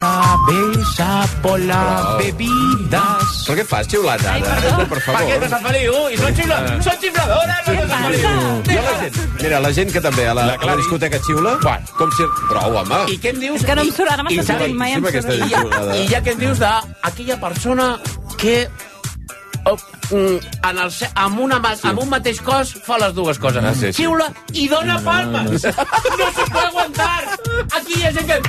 Cabeza por las bebidas. Però què fas, xiulant, ara? per favor. ¿Para qué nos Feliu? Y son, chifla, son chifladoras, no nos Jo la gent, mira, la gent que també a la, a la discoteca xiula, Quan? com si... Prou, home. I què em dius? És que no em surt, ara I- i sabe- dient, mai em sí, surt. aquesta I ja, xiulada. I ja què em dius d'aquella persona que oh, mm, en, el, amb, una, ma- amb un mateix cos fa les dues coses. Ah, sí, sí. Xiula i dona palmes. No se puede aguantar. Aquí hi ha gent que...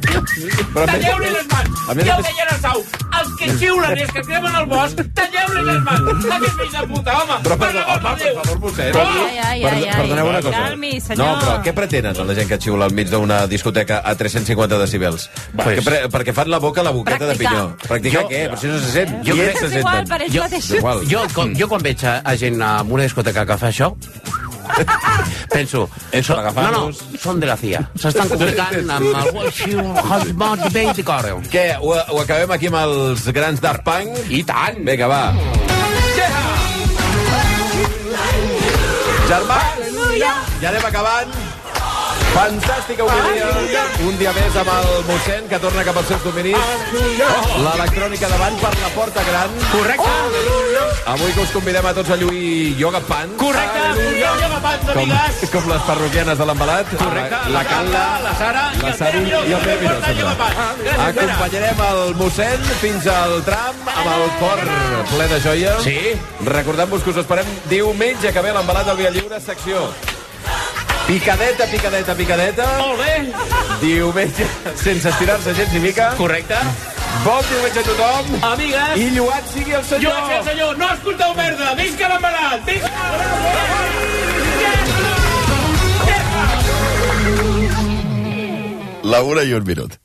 Però Talleu-li les mans. Ja ho deia Sau. Els que xiulen i els que cremen el bosc, talleu-li les mans. Aquests fills de puta, home. Però, per home, per favor, vostè. Però- Ai, ai, ai, ai. Perdoneu una cosa. Calmi, senyor. No, però què pretenen la gent que xiula al mig d'una discoteca a 350 decibels? Perquè, pre perquè fan la boca a la boqueta de pinyó. Practicar Jo- què? Però si no se sent. Jo crec- ells se És igual, senten? per ells Jo-. Jo, com, jo quan veig a, a gent a una discoteca que fa això, penso... És per no, no, són de la CIA. S'estan comunicant amb el Hotspot 24. Què, ho, ho acabem aquí amb els grans Daft Punk? I tant! Vinga, va. Germà, ja anem acabant. Fantàstica homilia. Un dia més amb el mossèn que torna cap als seus dominis. L'electrònica davant per la porta gran. Correcte! Avui que us convidem a tots a lluir yoga pants. Correcte! Yoga pants, Com, amigues! com les parroquianes de l'embalat. Correcte! La, la Carla, la Sara i la el Sara i el Pere. Acompanyarem el mossèn fins al tram amb el cor ple de joia. Sí. Recordant-vos que us esperem diumenge que ve l'embalat del Via Lliure, secció Picadeta, picadeta, picadeta. Molt bé! Diumenge, sense estirar-se gens ni mica. Correcte! Bon diumenge a tothom. Amigues! I lluat sigui el Jo senyor. vaig ser senyor! No escolteu merda! Visca l'embalat! Visca! La una i un minut.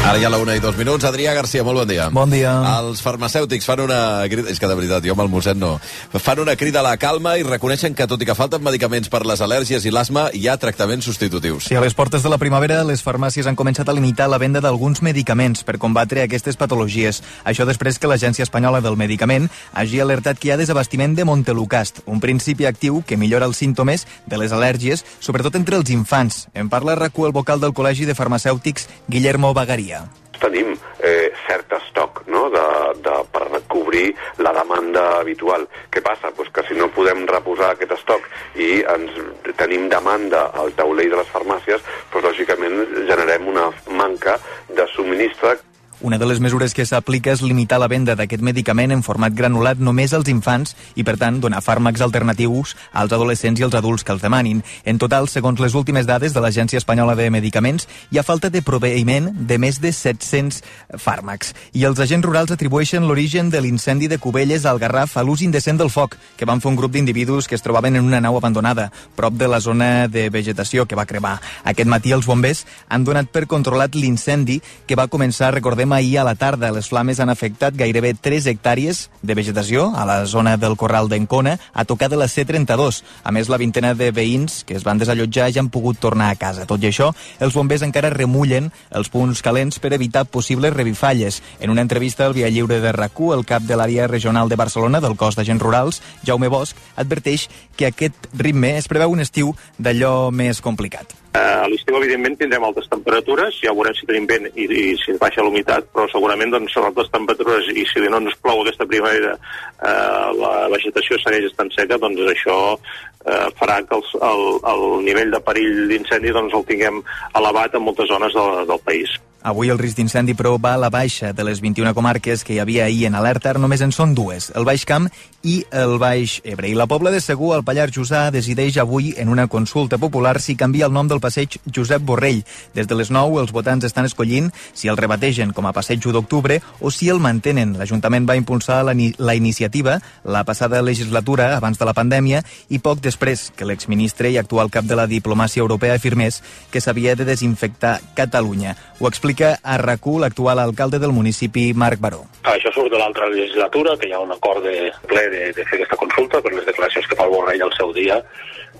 Ara ja la una i dos minuts. Adrià Garcia, molt bon dia. Bon dia. Els farmacèutics fan una crida... És que de veritat, jo amb el mossèn no. Fan una crida a la calma i reconeixen que, tot i que falten medicaments per les al·lèrgies i l'asma, hi ha tractaments substitutius. Sí, a les portes de la primavera, les farmàcies han començat a limitar la venda d'alguns medicaments per combatre aquestes patologies. Això després que l'Agència Espanyola del Medicament hagi alertat que hi ha desabastiment de Montelukast, un principi actiu que millora els símptomes de les al·lèrgies, sobretot entre els infants. En parla RAC1 el vocal del Col·legi de Farmacèutics, Guillermo Bagaria. tenim eh, cert estoc no? de, de, per cobrir la demanda habitual. Què passa? Pues que si no podem reposar aquest estoc i ens tenim demanda al taulell de les farmàcies, pues, lògicament generem una manca de subministre Una de les mesures que s'aplica és limitar la venda d'aquest medicament en format granulat només als infants i, per tant, donar fàrmacs alternatius als adolescents i als adults que els demanin. En total, segons les últimes dades de l'Agència Espanyola de Medicaments, hi ha falta de proveïment de més de 700 fàrmacs. I els agents rurals atribueixen l'origen de l'incendi de Cubelles al Garraf a l'ús indecent del foc, que van fer un grup d'individus que es trobaven en una nau abandonada, prop de la zona de vegetació que va cremar. Aquest matí els bombers han donat per controlat l'incendi que va començar, recordem, ahir a la tarda. Les flames han afectat gairebé 3 hectàrees de vegetació a la zona del Corral d'Encona, a tocar de la C32. A més, la vintena de veïns que es van desallotjar ja han pogut tornar a casa. Tot i això, els bombers encara remullen els punts calents per evitar possibles revifalles. En una entrevista al Via Lliure de rac el cap de l'àrea regional de Barcelona del cos d'agents rurals, Jaume Bosch, adverteix que aquest ritme es preveu un estiu d'allò més complicat. Eh, a l'estiu, evidentment, tindrem altes temperatures, ja veurem si tenim vent i, i si baixa l'humitat, però segurament doncs, són altes temperatures i si no ens plou aquesta primavera eh, la vegetació segueix estant seca, doncs això eh, farà que els, el, el nivell de perill d'incendi doncs, el tinguem elevat en moltes zones del, del país. Avui el risc d'incendi, però, va a la baixa. De les 21 comarques que hi havia ahir en alerta, només en són dues, el Baix Camp i el Baix Ebre. I la Pobla de Segur, al Pallars Jussà, decideix avui, en una consulta popular, si canvia el nom del passeig Josep Borrell. Des de les 9, els votants estan escollint si el rebategen com a passeig 1 d'octubre o si el mantenen. L'Ajuntament va impulsar la, la iniciativa la passada legislatura, abans de la pandèmia, i poc després que l'exministre i actual cap de la diplomàcia europea afirmés que s'havia de desinfectar Catalunya. Ho explica explica a rac l'actual alcalde del municipi, Marc Baró. Això surt de l'altra legislatura, que hi ha un acord de ple de, de fer aquesta consulta per les declaracions que fa el Borrell al seu dia,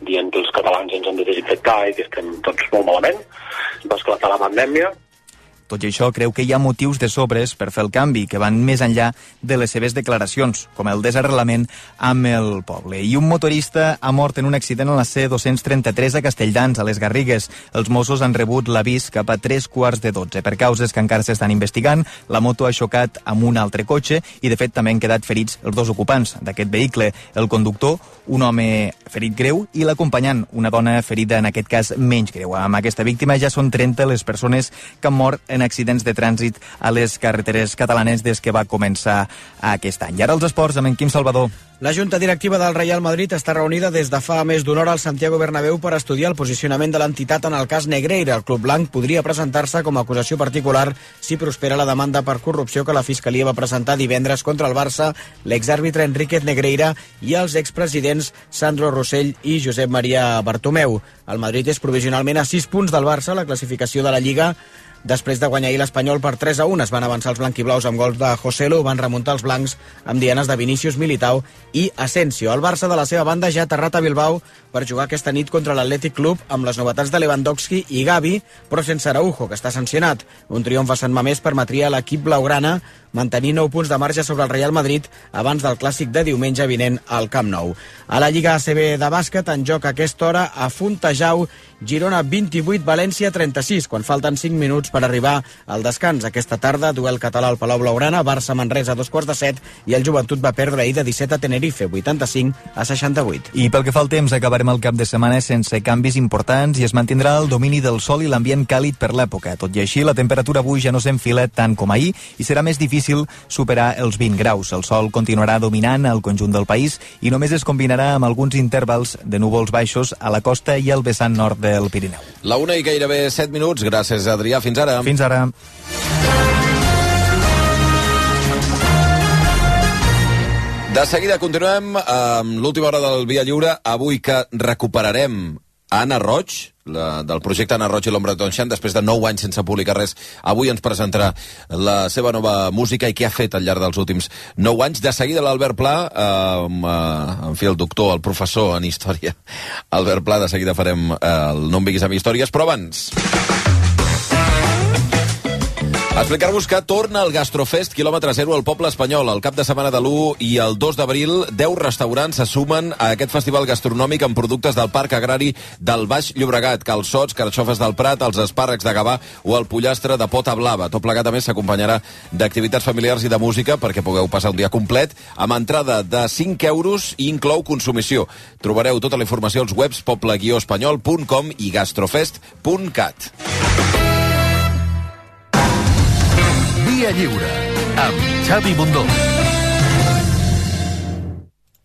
dient que els catalans ens hem de desinfectar i que estem tots molt malament. Va esclatar la pandèmia, tot i això, creu que hi ha motius de sobres per fer el canvi, que van més enllà de les seves declaracions, com el desarrelament amb el poble. I un motorista ha mort en un accident a la C-233 a Castelldans, a les Garrigues. Els Mossos han rebut l'avís cap a tres quarts de dotze. Per causes que encara s'estan investigant, la moto ha xocat amb un altre cotxe i, de fet, també han quedat ferits els dos ocupants d'aquest vehicle. El conductor, un home ferit greu, i l'acompanyant, una dona ferida, en aquest cas, menys greu. Amb aquesta víctima ja són 30 les persones que han mort en en accidents de trànsit a les carreteres catalanes des que va començar aquest any. I ara els esports amb en Quim Salvador. La Junta Directiva del Real Madrid està reunida des de fa més d'una hora al Santiago Bernabéu per estudiar el posicionament de l'entitat en el cas Negreira. El Club Blanc podria presentar-se com a acusació particular si prospera la demanda per corrupció que la Fiscalia va presentar divendres contra el Barça, l'exàrbitre Enriquez Negreira i els expresidents Sandro Rossell i Josep Maria Bartomeu. El Madrid és provisionalment a 6 punts del Barça, la classificació de la Lliga Després de guanyar l'Espanyol per 3 a 1, es van avançar els blanquiblaus amb gols de Joselo, van remuntar els blancs amb dianes de Vinícius Militao i Asensio. El Barça, de la seva banda, ja ha aterrat a Bilbao per jugar aquesta nit contra l'Atlètic Club amb les novetats de Lewandowski i Gavi, però sense Araujo, que està sancionat. Un triomf a Sant Mamés permetria a l'equip blaugrana mantenir 9 punts de marge sobre el Real Madrid abans del clàssic de diumenge vinent al Camp Nou. A la Lliga ACB de bàsquet, en joc a aquesta hora a Fontejau, Girona 28, València 36, quan falten 5 minuts per arribar al descans. Aquesta tarda, duel català al Palau Blaugrana, Barça Manresa a dos quarts de set i el Joventut va perdre ahir de 17 a Tenerife, 85 a 68. I pel que fa al temps, acabarem el cap de setmana sense canvis importants i es mantindrà el domini del sol i l'ambient càlid per l'època. Tot i així, la temperatura avui ja no s'enfila tant com ahir i serà més difícil difícil superar els 20 graus. El sol continuarà dominant el conjunt del país i només es combinarà amb alguns intervals de núvols baixos a la costa i al vessant nord del Pirineu. La una i gairebé 7 minuts. Gràcies, Adrià. Fins ara. Fins ara. De seguida continuem amb l'última hora del Via Lliure. Avui que recuperarem Anna Roig, la, del projecte Anna Roig i l'Ombra de després de 9 anys sense publicar res, avui ens presentarà la seva nova música i què ha fet al llarg dels últims 9 anys. De seguida l'Albert Pla, eh, eh, en fi, el doctor, el professor en història, Albert Pla, de seguida farem eh, el No em amb històries, però abans... Explicar-vos que torna el Gastrofest quilòmetre zero al poble espanyol. El cap de setmana de l'1 i el 2 d'abril, 10 restaurants se sumen a aquest festival gastronòmic amb productes del Parc Agrari del Baix Llobregat, calçots, carxofes del Prat, els espàrrecs de Gavà o el pollastre de pota blava. Tot plegat, a més, s'acompanyarà d'activitats familiars i de música perquè pugueu passar un dia complet amb entrada de 5 euros i inclou consumició. Trobareu tota la informació als webs poble-espanyol.com i gastrofest.cat. Via Lliure, amb Xavi Bundó.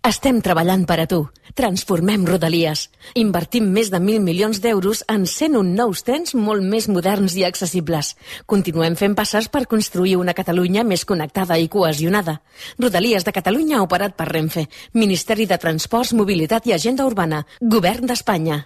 Estem treballant per a tu. Transformem Rodalies. Invertim més de 1.000 milions d'euros en 101 nous trens molt més moderns i accessibles. Continuem fent passes per construir una Catalunya més connectada i cohesionada. Rodalies de Catalunya operat per Renfe. Ministeri de Transports, Mobilitat i Agenda Urbana. Govern d'Espanya.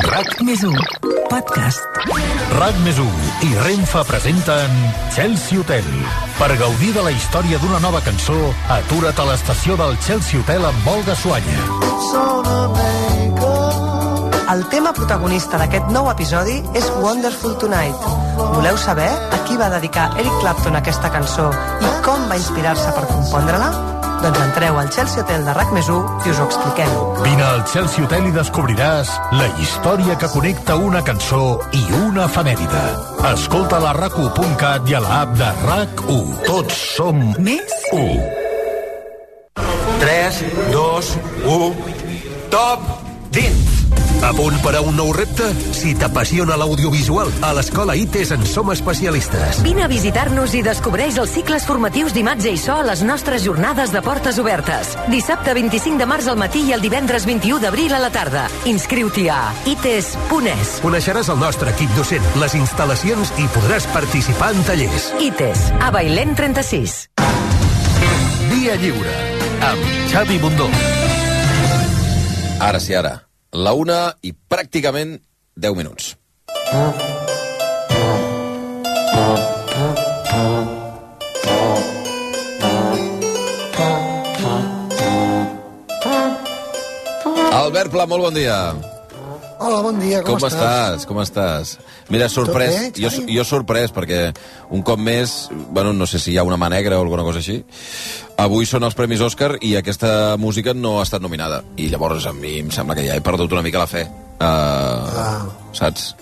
RAC més 1, podcast. RAC més 1 i Renfe presenten Chelsea Hotel. Per gaudir de la història d'una nova cançó, atura't a l'estació del Chelsea Hotel amb Olga Suanya. El tema protagonista d'aquest nou episodi és Wonderful Tonight. Voleu saber a qui va dedicar Eric Clapton aquesta cançó i com va inspirar-se per compondre-la? Doncs entreu al Chelsea Hotel de RAC més i us ho expliquem. Vine al Chelsea Hotel i descobriràs la història que connecta una cançó i una efemèride. Escolta la rac1.cat i a l'app de RAC1. Tots som més 1. 3, 2, 1, top, dins! A punt per a un nou repte? Si t'apassiona l'audiovisual, a l'Escola ITES en som especialistes. Vine a visitar-nos i descobreix els cicles formatius d'imatge i so a les nostres jornades de portes obertes. Dissabte 25 de març al matí i el divendres 21 d'abril a la tarda. Inscriu-t'hi a ites.es. Coneixeràs el nostre equip docent, les instal·lacions i podràs participar en tallers. ITES, a Bailén 36. Via Lliure, amb Xavi Bundó. Ara sí, ara. La una i pràcticament 10 minuts. Albert Pla, molt bon dia. Hola, bon dia, com, Com estàs? Com estàs? Mira, sorprès, jo, jo sorprès, perquè un cop més, bueno, no sé si hi ha una mà negra o alguna cosa així, avui són els Premis Òscar i aquesta música no ha estat nominada. I llavors a mi em sembla que ja he perdut una mica la fe. Uh, Ah. Saps?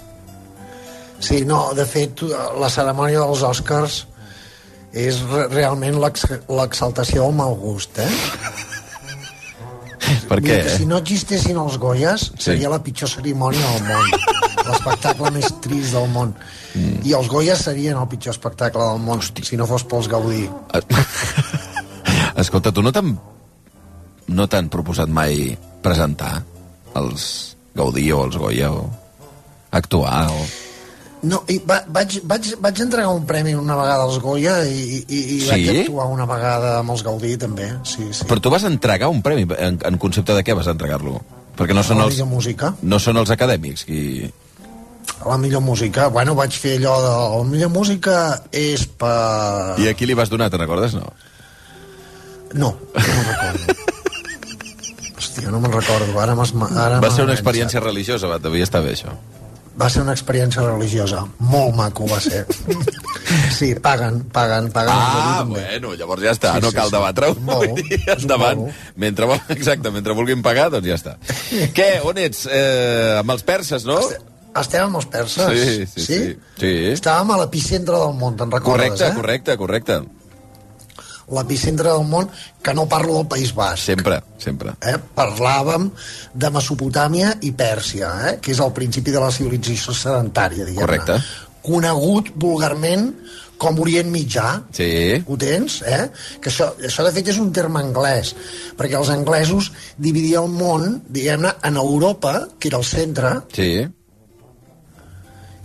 Sí, no, de fet, la cerimònia dels Oscars és re realment l'ex- l'exaltació del mal gust, eh? Per què? que si Eh? no existessin els Goyes, seria la pitjor cerimònia del món. L'espectacle més trist del món. Mm. I els Goyes serien el pitjor espectacle del món, si no fos pels Gaudí. Escolta, tu no t'han no t'han proposat mai presentar els Gaudí o els Goya o actuar o... No, i va, vaig, vaig, vaig entregar un premi una vegada als Goya i, i, i Sí? vaig actuar una vegada amb els Gaudí, també. Sí, sí. Però tu vas entregar un premi, en, en concepte de què vas entregar-lo? Perquè no són els, música. no són els acadèmics qui... La millor música. Bueno, vaig fer allò de... La millor música és per... I a qui li vas donar, te'n recordes? No. No, no me'n recordo. Hòstia, no me'n recordo. Ara. Ara Va ser una experiència religiosa, va, devia estar bé, això. Va ser una experiència religiosa. Molt maco va ser. Sí, paguen, paguen, paguen. Ah, bueno, llavors ja està, Sí, no sí, cal sí. debatre-ho. Endavant. Mentre, vol- exacte, mentre vulguin pagar, doncs ja està. Què, on ets? Eh, amb els perses, no? Estem amb els perses? Sí, sí, sí. sí. Estàvem a l'epicentre del món, te'n recordes, Correcte, eh? correcte, correcte. L'epicentre del món, que no parlo del País Basc. Sempre, sempre. Eh? Parlàvem de Mesopotàmia i Pèrsia, eh? que és el principi de la civilització sedentària, diguem-ne. Correcte. Conegut vulgarment com Orient Mitjà. Sí. Ho tens, eh? Que això, això, de fet, és un terme anglès, perquè els anglesos dividien el món, diguem-ne, en Europa, que era el centre, Sí,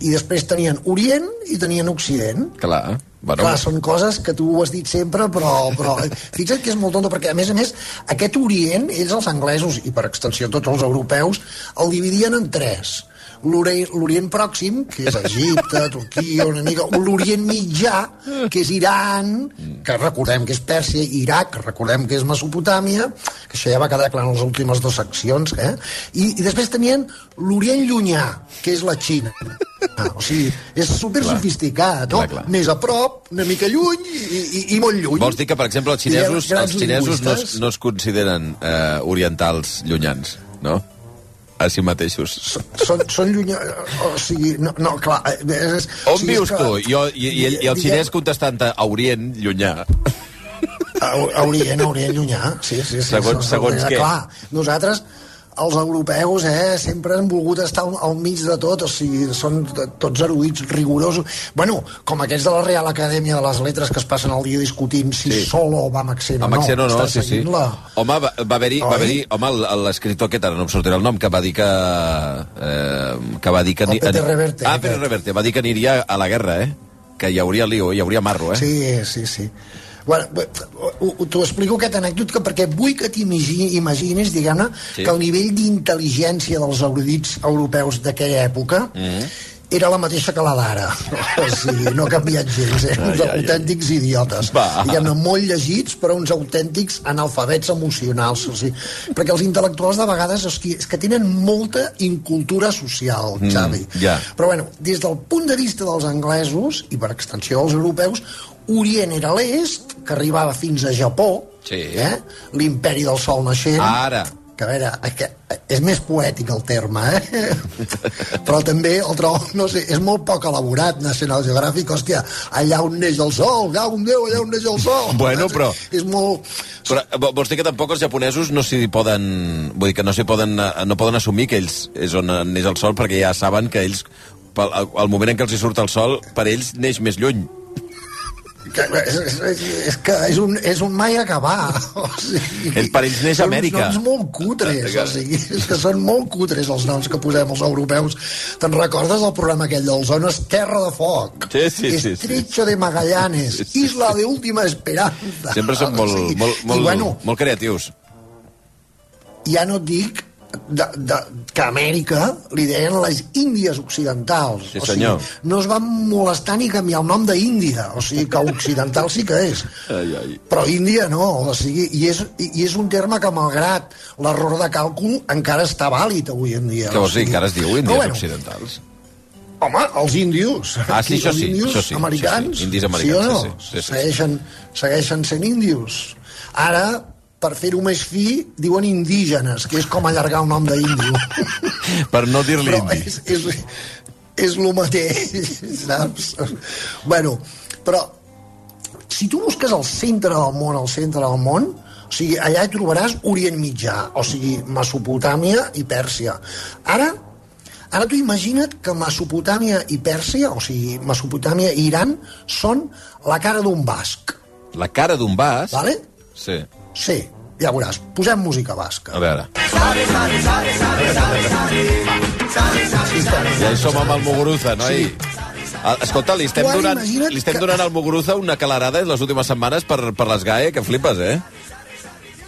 i després tenien Orient i tenien Occident. clar. Bueno, Clar, són coses que tu ho has dit sempre, però, però fixa't que és molt tonto, perquè a més a més aquest Orient, ells els anglesos i per extensió tots els europeus, el dividien en tres. L'Orient Pròxim, que és Egipte, Turquia, una mica, l'Orient Mitjà, que és Iran, que recordem que és Pèrsia, Iraq, que recordem que és Mesopotàmia, que això ja va quedar clar en les últimes dues seccions, eh? I, i després tenien l'Orient Llunyà, que és la Xina. Ah, o sigui, és super sofisticat, no? Clar, clar. Més a prop, una mica lluny i, i, i molt lluny. Vols dir que, per exemple, els xinesos, els xinesos no, es- no es consideren eh, orientals llunyans, no? A si mateixos. Són, són lluny... O sigui, no, no clar... eh, És, On sigui, vius és que- tu? I, i, i, el, i el diguem- xinès contestant a Orient, llunyà. A, a Orient, a Orient llunyà, sí, sí. sí Segons- segons què? Clar, nosaltres, els europeus, eh, sempre han volgut estar al, al mig de tot, o sigui, són tots erudits rigorosos. Bueno, com aquests de la Real Acadèmia de les Letres que es passen el dia discutint si Sí. solo va Maxeno Amb accent o no, Està sí, sí. La... Home, va, va haver-hi, va haver home, l'escriptor aquest, ara no em sortirà el nom, que va dir que... Eh, que va dir que... El Pere Reverte, Ah, aquest. Reverte, va dir que aniria a la guerra, eh? Que hi hauria lío, hi hauria marro, eh? Sí, sí, sí. Bueno, t'ho explico aquest anècdota perquè vull que t'imagines, diguem-ne, Sí. que el nivell d'intel·ligència dels erudits europeus d'aquella època Mm. era la mateixa que la d'ara. O sigui, no ha canviat gens, eh? uns ai. autèntics idiotes. Va. Diguem-ne, molt llegits, però uns autèntics analfabets emocionals. O sigui, perquè els intel·lectuals de vegades és que, és que tenen molta incultura social, Mm, Xavi. ja. Però bueno, des del punt de vista dels anglesos, i per extensió dels europeus, Orient era l'est, que arribava fins a Japó, Sí. eh? l'imperi del sol naixent, Ara. que a veure, que és més poètic el terme, eh? però també el trobo, no sé, és molt poc elaborat National Geographic, hòstia, allà on neix el sol, gau un Déu, allà on neix el sol. Bueno, però... És molt... Però vo- vols dir que tampoc els japonesos no s'hi poden... Vull dir que no s'hi poden, no poden assumir que ells és on neix el sol, perquè ja saben que ells, pel, al moment en què els hi surt el sol, per ells neix més lluny. Que, és, és, és, és que és un, és un mai acabar. O sigui, Ells, per ells neix són Amèrica. uns noms molt cutres, o sigui, és que són molt cutres els noms que posem els europeus. Te'n recordes el programa aquell del Zones Terra de Foc? Sí, sí, sí, sí. Estrecho de Magallanes, Isla de Última Esperanza. Sempre són molt, O sigui, molt, I molt, bueno, molt creatius. ja no et dic de, de, que a Amèrica li deien les Índies Occidentals. Sí, o senyor. sigui, no es van molestar ni canviar el nom d'Índia. O sigui, que occidental sí que és. Ai, ai. Però Índia no, o sigui, i és, i és un terme que malgrat l'error de càlcul encara està vàlid avui en dia. Què vols dir? Encara es diu Índies bueno, Occidentals. Home, els índios. Ah, sí, això els sí, índios això sí, americans. això sí, indis americans, sí o no? sí, sí, sí, sí. Segueixen, segueixen sent índios. Ara, per fer-ho més fi, diuen indígenes, que és com allargar el nom d'índio. Per no dir-li indi. és, és, és el mateix, saps? Bueno, però si tu busques el centre del món, el centre del món, o sigui, allà hi trobaràs Orient Mitjà, o sigui, Mesopotàmia i Pèrsia. Ara, ara tu imagina't que Mesopotàmia i Pèrsia, o sigui, Mesopotàmia i Iran, són la cara d'un basc. La cara d'un vas... Vale? Sí. Sí, ja veuràs. Posem música basca. A veure. Ja hi som amb el Muguruza, noi. Ah, Escolta, li estem, donant, li estem que- donant al Muguruza una calarada en les últimes setmanes per, per les GAE, que flipes, eh?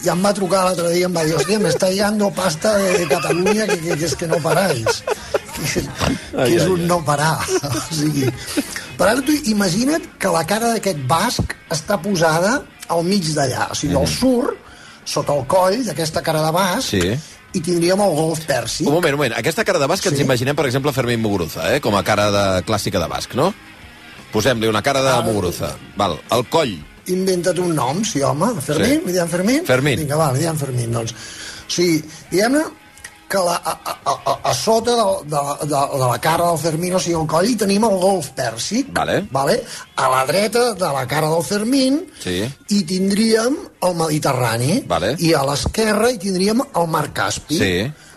Ja em va trucar l'altre dia i em va dir, hòstia, me està llegando pasta de Catalunya que, que, que és que no paráis. Que, que Ai, és ai, un no parar. O sigui, però ara tu imagina't que la cara d'aquest basc està posada al mig d'allà. O sigui, Mhm. al sur, sota el coll d'aquesta cara de basc, Sí. i tindríem el golf pèrsic. Un moment, un moment. Aquesta cara de basc que ens Sí. imaginem, per exemple, Fermín Muguruza, eh? com a cara de clàssica de basc, no? Posem-li una cara de Ah, Muguruza. Val. El coll. Inventa't un nom, sí, home. Fermín? Sí. Li diem Fermín? Fermín. Vinga, va, li diem Fermín, doncs. O sigui, diguem-ne que la, a, a, a, a sota de, de, de, de la cara del Fermín, o sigui, al coll, hi tenim el golf pèrsic. Vale. Vale? A la dreta de la cara del Fermín Sí. hi tindríem el Mediterrani. Vale. I a l'esquerra hi tindríem el Mar Caspi. Sí.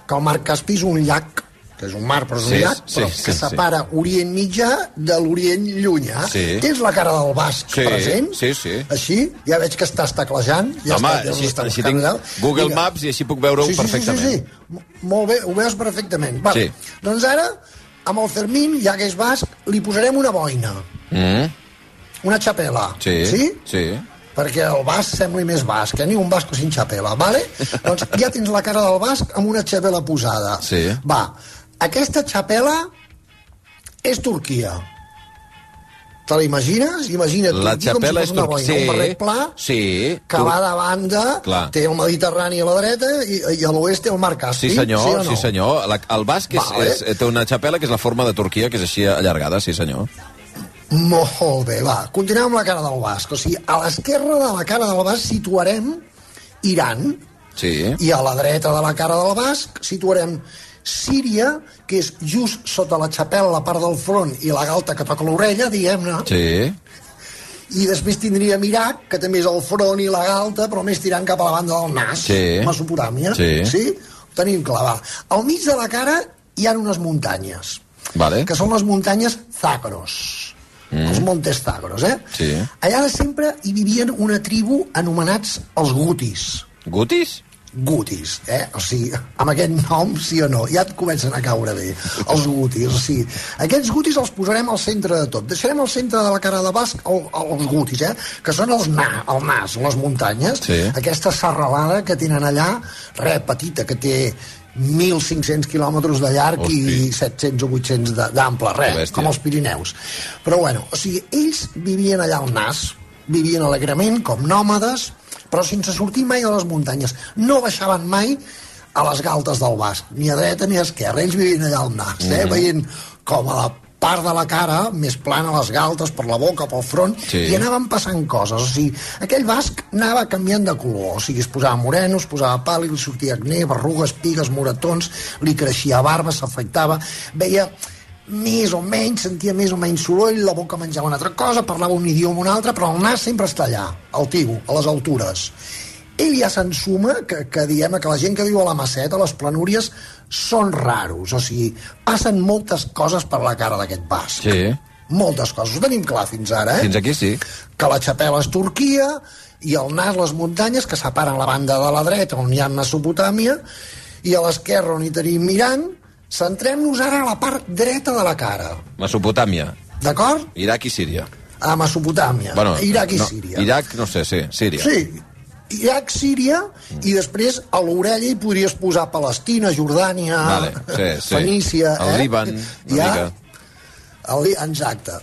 Que el Mar Caspi és un llac que és un mar, però és Sí, sí, però sí, que sí. separa Orient Mitjà de l'Orient Llunyà. Sí. Tens la cara del basc Sí, present? sí, sí. Així, ja veig que estàs teclejant. Ja Home, està, ja així, està així tinc. Google Vinga. Maps i així puc veure-ho sí, sí, perfectament. Sí, sí, sí. Molt bé, ho veus perfectament. Vale. Sí. Doncs ara, amb el Fermín, ja que és basc, li posarem una boina, Mm, una xapela. sí, Sí? sí. perquè el basc sembli més basc, eh? ni un basc sin xapela, vale? doncs ja tens la cara del basc amb una xapela posada. Sí. Va, aquesta xapela és Turquia. Te l'imagines? Imagina't La Turquia com si xapela fos és una Turquia. boina, un barret pla, Sí. que Tur- va de banda, Clar. té el Mediterrani a la dreta i, i a l'oest té el Mar Caspi. Sí, senyor, sí, no? sí, senyor. La, el basc és, Vale. és, té una xapela que és la forma de Turquia, que és així allargada, sí, senyor. Molt bé, va. Continuem amb la cara del basc. O sigui, a l'esquerra de la cara del basc situarem Iran, Sí. i a la dreta de la cara del basc situarem Síria, que és just sota la xapela, la part del front i la galta que toca l'orella, diguem-ne, Sí. i després tindríem Iraq, que també és el front i la galta, però més tirant cap a la banda del nas, Sí. Mesopotàmia. Sí. sí? Ho tenim clar. Al mig de la cara hi ha unes muntanyes, Vale. que són les muntanyes Zagros. Mm. Els Montes Zagros, eh? Sí. Allà de sempre hi vivien una tribu anomenats els Gutis. Gutis? Gutis, eh? O sigui, amb aquest nom, sí o no, ja et comencen a caure bé, els gutis. O sigui, aquests gutis els posarem al centre de tot. Deixarem al centre de la cara de basc el, els gutis, eh? Que són els na, el nas, les muntanyes. Sí. Aquesta serralada que tenen allà, re, petita, que té 1.500 quilòmetres de llarg i 700 o 800 de- d'ample, res, com els Pirineus. Però bueno, o sigui, ells vivien allà al nas, vivien alegrement, com nòmades, però sense sortir mai de les muntanyes. No baixaven mai a les galtes del basc, ni a dreta ni a esquerra. Ells vivien allà al nas, eh? Mhm. veient com a la part de la cara més plana, les galtes, per la boca, pel front, Sí. i anaven passant coses. O sigui, aquell basc anava canviant de color. O sigui, es posava moreno, es posava pàl·lid, li sortia acné, berrugues, pigues, moratons, li creixia barba, s'afectava, veia més o menys, sentia més o menys soroll, la boca menjava una altra cosa, parlava un idioma o un altre, però el nas sempre està allà, al tibu, a les altures. Ell ja s'ensuma que, que diem que la gent que viu a la Maceta, a les planúries, són raros. O sigui, passen moltes coses per la cara d'aquest basc. Sí. Moltes coses. Ho tenim clar fins ara, eh? Fins aquí sí. Que la xapela és Turquia i el nas les muntanyes que separen la banda de la dreta on hi ha Mesopotàmia i a l'esquerra on hi tenim Iran centrem-nos ara a la part dreta de la cara Mesopotàmia, d'acord? Iraq i Síria. a Mesopotàmia, Bueno, Iraq i no, Síria Iraq, no sé, sí, Síria. Sí, Iraq, Síria, i després a l'orella hi podries posar Palestina, Jordània, Vale, sí, sí. Fenícia... El eh? Líban, una ja, mica. El, exacte.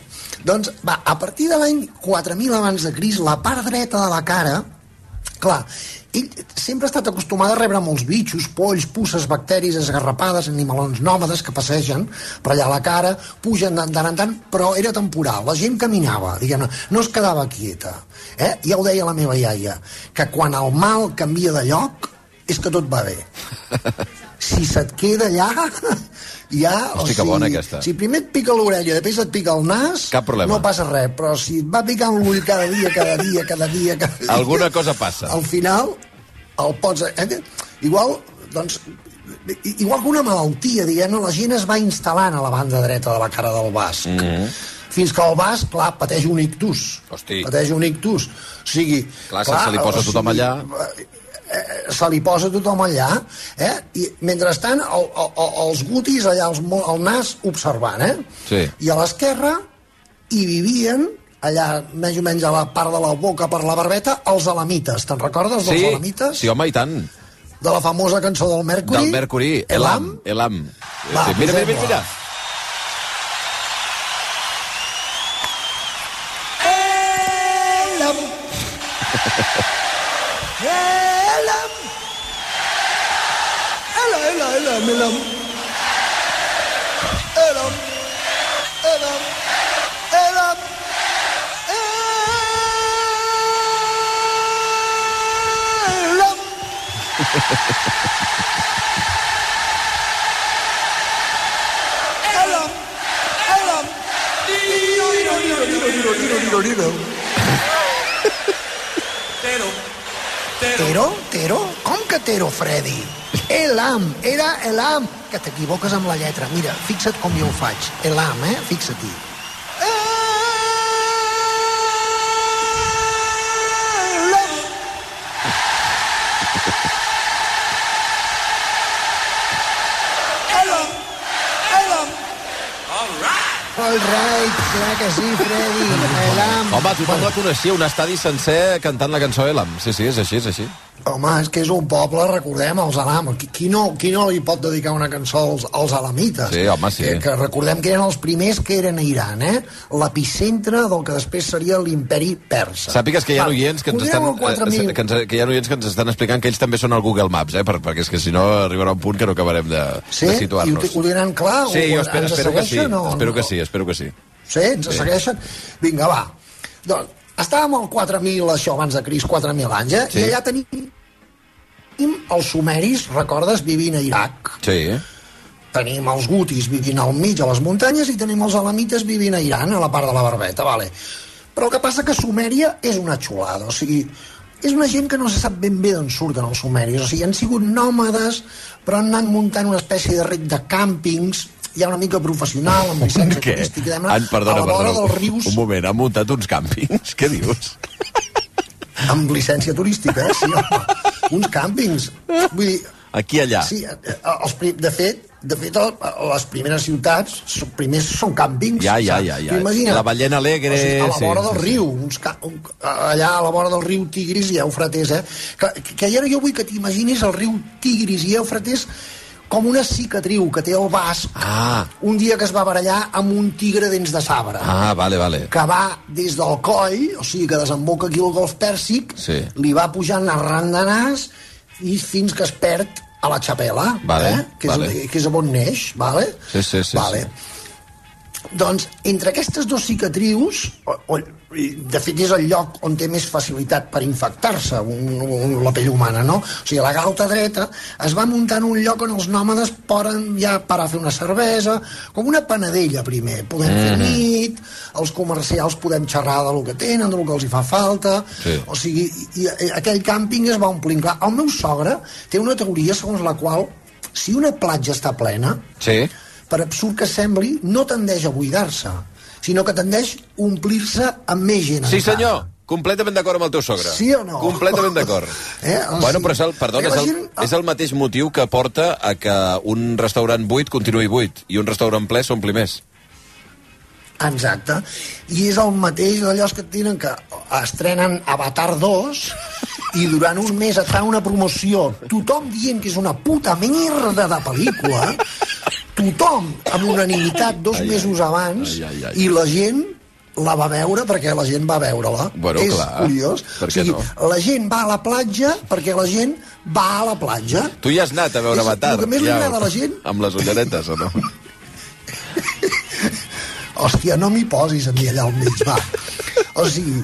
Doncs, va, a partir de l'any 4000 abans de Cris, la part dreta de la cara, clar, ell sempre ha estat acostumat a rebre molts bitxos, polls, pusses, bacteris, esgarrapades, animalons nòmades que passegen per allà a la cara, pugen de tant en tant, però era temporal. La gent caminava, diguem no es quedava quieta. Eh? Ja ho deia la meva iaia, que quan el mal canvia de lloc és que tot va bé. Si se't queda allà, ja... Hosti, que bona aquesta. Si primer et pica l'orella, després et pica el nas, Cap problema. no passa res, però si et va picant l'ull cada dia, cada dia, cada dia, cada dia... Alguna cosa passa. Al final, el pots... Eh? Igual, doncs, igual que una malaltia, diguem la gent es va instal·lant a la banda dreta de la cara del basc. Mm -hmm. Fins que el basc, clar, pateix un ictus. Hosti. Pateix un ictus. O sigui... Clar, se- se li posa tothom allà. eh, se li posa tothom allà, eh? I mentrestant el, el, el, els gutis allà, els, el nas observant, eh? Sí. I a l'esquerra hi vivien allà més o menys a la part de la boca per la barbeta, els alamites. Te'n recordes dels Sí, alamites? sí, home, i tant. De la famosa cançó del Mercury? Del Mercury, Elam. Elam. Va, Sí, mira, mira, mira, mira. Elam. Elam. Ela, ela, elam, elam. Elam. Tero, Tero? Com que Tero, Freddy? Elam, era Elam. Que t'equivoques amb la lletra. Mira, fixa't com jo ho faig. Elam, eh? Fixa-t'hi. Elam. Elam. Elam. All right, clar que sí, Freddy. Elam. Home, tothom la coneixia, un estadi sencer cantant la cançó Elam. Sí, sí, és així, és així. Home, és que és un poble, recordem, els Alam. Qui, qui, no, qui no li pot dedicar una cançó als, als alamites? Sí, home, sí. Que, que recordem que eren els primers que eren a Iran, eh? L'epicentre del que després seria l'imperi persa. Sàpigues que hi ha oients que ens, estan, al 4.000. eh, que, ens, que hi ha oients que ens estan explicant que ells també són al Google Maps, eh? Per, perquè és que si no arribarà un punt que no acabarem de, Sí? de I ho, situar-nos. te- ho tenen clar? Sí, O jo espero, espero que sí. segueixen o Espero no? que sí, espero que sí. Sí, ens Sí. segueixen? Vinga, va. Doncs, estàvem al 4.000, això, abans de Cris, 4.000 anys, eh? Sí. I allà tenim els sumeris, recordes, vivint a Iraq. Sí. Tenim els gutis vivint al mig a les muntanyes i tenim els alamites vivint a Iran, a la part de la barbeta, vale. Però el que passa que Sumèria és una xulada, o sigui, és una gent que no se sap ben bé d'on surten els sumeris, o sigui, han sigut nòmades, però han anat muntant una espècie de ret de càmpings, ja una mica professional, amb llicència Què? turística, diguem-ne, Han, perdona, a la vora perdona, dels rius, un moment, han muntat uns càmpings? Què dius? amb llicència turística, eh? Sí, home. uns càmpings. Vull dir, Aquí, allà. Sí, eh, els, pri- de fet, de fet, les primeres ciutats són, primers són càmpings. Ja, ja, ja, ja. Tu Imagina't, La Ballena Alegre, O sigui, a la vora sí, del sí. riu, uns ca... un, allà a la vora del riu Tigris i Eufrates, eh? Que, que ara jo vull que t'imaginis el riu Tigris i Eufrates com una cicatriu que té el basc Ah, un dia que es va barallar amb un tigre dents de sabre ah, vale, vale. que va des del coll, o sigui que desemboca aquí al golf pèrsic, Sí. li va pujant arran de nas i fins que es perd a la xapela, Vale, eh? que, és, vale. que és on neix, vale? Sí, sí, sí, vale. Doncs entre aquestes dues cicatrius, o, o, i, de fet és el lloc on té més facilitat per infectar-se la pell humana, no? O sigui, la galta dreta es va muntar en un lloc on els nòmades poden ja parar a fer una cervesa, com una panadella primer. Podem mm. fer Mhm. nit, els comercials podem xerrar de lo que tenen, de lo que els hi fa falta, Sí. o sigui, i, i aquell càmping es va omplint. Clar, el meu sogre té una teoria segons la qual si una platja està plena, Sí. per absurd que sembli, no tendeix a buidar-se, sinó que tendeix a omplir-se amb més gent. Sí, senyor. Completament d'acord amb el teu sogre. Sí o no? Completament d'acord. Eh? O Bueno, però és el, perdona, és el, gent- és el mateix motiu que porta a que un restaurant buit continuï buit i un restaurant ple s'ompli més. Exacte. I és el mateix d'allò que tenen que estrenen Avatar 2 i durant un mes et fan una promoció tothom dient que és una puta merda de pel·lícula tothom amb unanimitat dos ai, mesos abans ai, ai, ai. i la gent la va veure perquè la gent va veure-la. Bueno, és clar, curiós. per què no? la gent va a la platja perquè la gent va a la platja. Tu ja has anat a veure És Avatar. el que més li ja, agrada a la gent. Amb les ulleretes, o no? Hòstia, no m'hi posis a mi allà al mig, va. O sigui,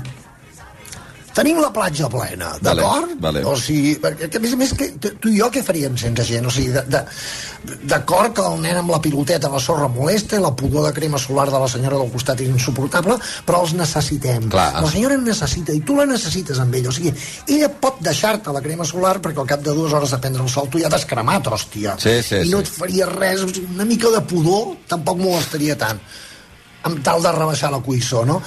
tenim la platja plena, Vale, d'acord? vale. O sigui, perquè a més a més, que, tu i jo què faríem sense gent? O sigui, d'acord que el nen amb la piloteta a la sorra molesta i la pudor de crema solar de la senyora del costat és insuportable, però els necessitem. Clar. La senyora en necessita i tu la necessites amb ell. O sigui, ella pot deixar-te la crema solar perquè al cap de dues hores de prendre el sol tu ja t'has cremat, hòstia. Sí, sí, I no sí. et faria res, o sigui, una mica de pudor tampoc molestaria tant amb tal de rebaixar la cuissó, no?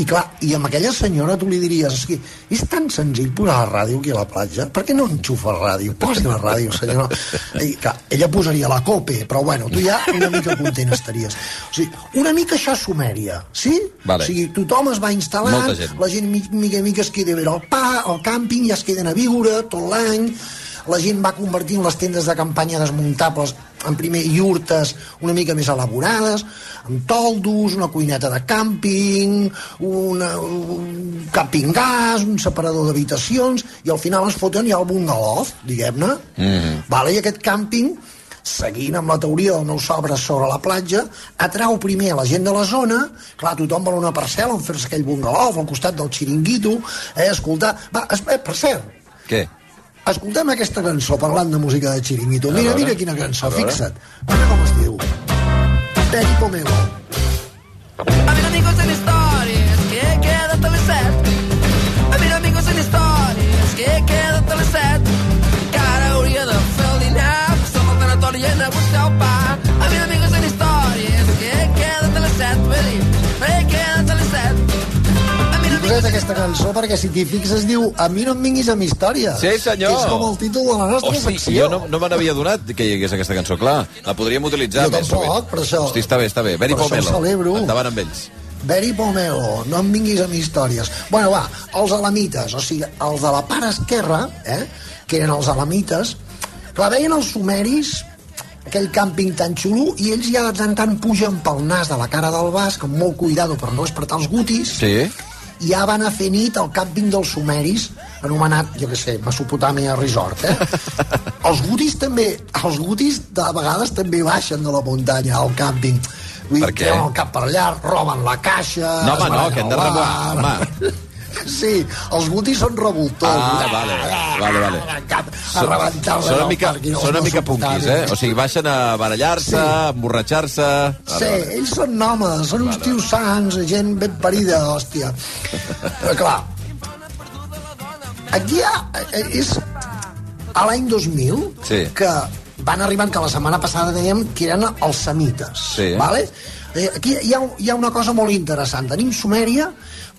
I clar, i amb aquella senyora tu li diries és, que és tan senzill posar la ràdio aquí a la platja, per què no enxufa la ràdio? Posi la ràdio, senyora. I, clar, ella posaria la cope, però bueno, tu ja una mica content estaries. O sigui, una mica això Sumèria, sí? Vale. O sigui, tothom es va instal·lant, gent. la gent mi- mica mica es queda a veure el pa, el càmping, ja es queden a viure tot l'any, la gent va convertint les tendes de campanya desmuntables en primer iurtes una mica més elaborades, amb toldos, una cuineta de càmping, una, un càmping gas, un separador d'habitacions, i al final es foten ja el bungalow, diguem-ne. Mm. Vale? I aquest càmping seguint amb la teoria del meu sobre sobre la platja, atrau primer la gent de la zona, clar, tothom vol una parcel·la on fer-se aquell bungalow al costat del xiringuito, eh, escoltar... Va, es, eh, per cert, Què? Escoltem aquesta cançó parlant de música de xiringuito. Mira, veure. mira quina cançó, A veure. fixa't. Mira com es diu. Peri Pomelo. Avere amigos en stories che quédate alle set. Avere amigos en stories che quédate alle aquesta cançó perquè si t'hi fixes es diu A mi no em vinguis amb històries. Sí, senyor. Que és com el títol de la nostra Hosti, secció. jo no, no me n'havia donat que hi hagués aquesta cançó, clar. La podríem utilitzar Jo més tampoc, sovint. per això. Hosti, està bé, està bé. Beri Pomelo. celebro. Endavant amb ells. Beri Pomelo, no em vinguis amb històries. Bueno, va, els alamites, o sigui, els de la part esquerra, eh, que eren els alamites, clar, veien els sumeris aquell càmping tan xulo i ells ja de tant tant pugen pel nas de la cara del basc amb molt cuidado per no despertar els gutis Sí? Ja van a fer nit al càmping dels sumeris anomenat, jo què sé, Mesopotàmia Resort eh? els gutis també els gutis de vegades també baixen de la muntanya al càmping Vull dir, el cap per allà, roben la caixa... No, home, no, que hem de remuar, bar. Sí, els gutis són revoltors. Ah, vale, vale, vale. A rebentar-los Són una mica, són una mica punquis, eh? O sigui, baixen a barallar-se, a emborratxar-se... Sí, ells són nòmades, són uns tios sants, gent ben parida, hòstia. Però clar, aquí hi ha, eh, és a l'any 2000 Sí. que van arribant, que la setmana passada dèiem que eren els semites, Sí. vale? Eh, Aquí hi ha, hi ha una cosa molt interessant. Tenim Sumèria,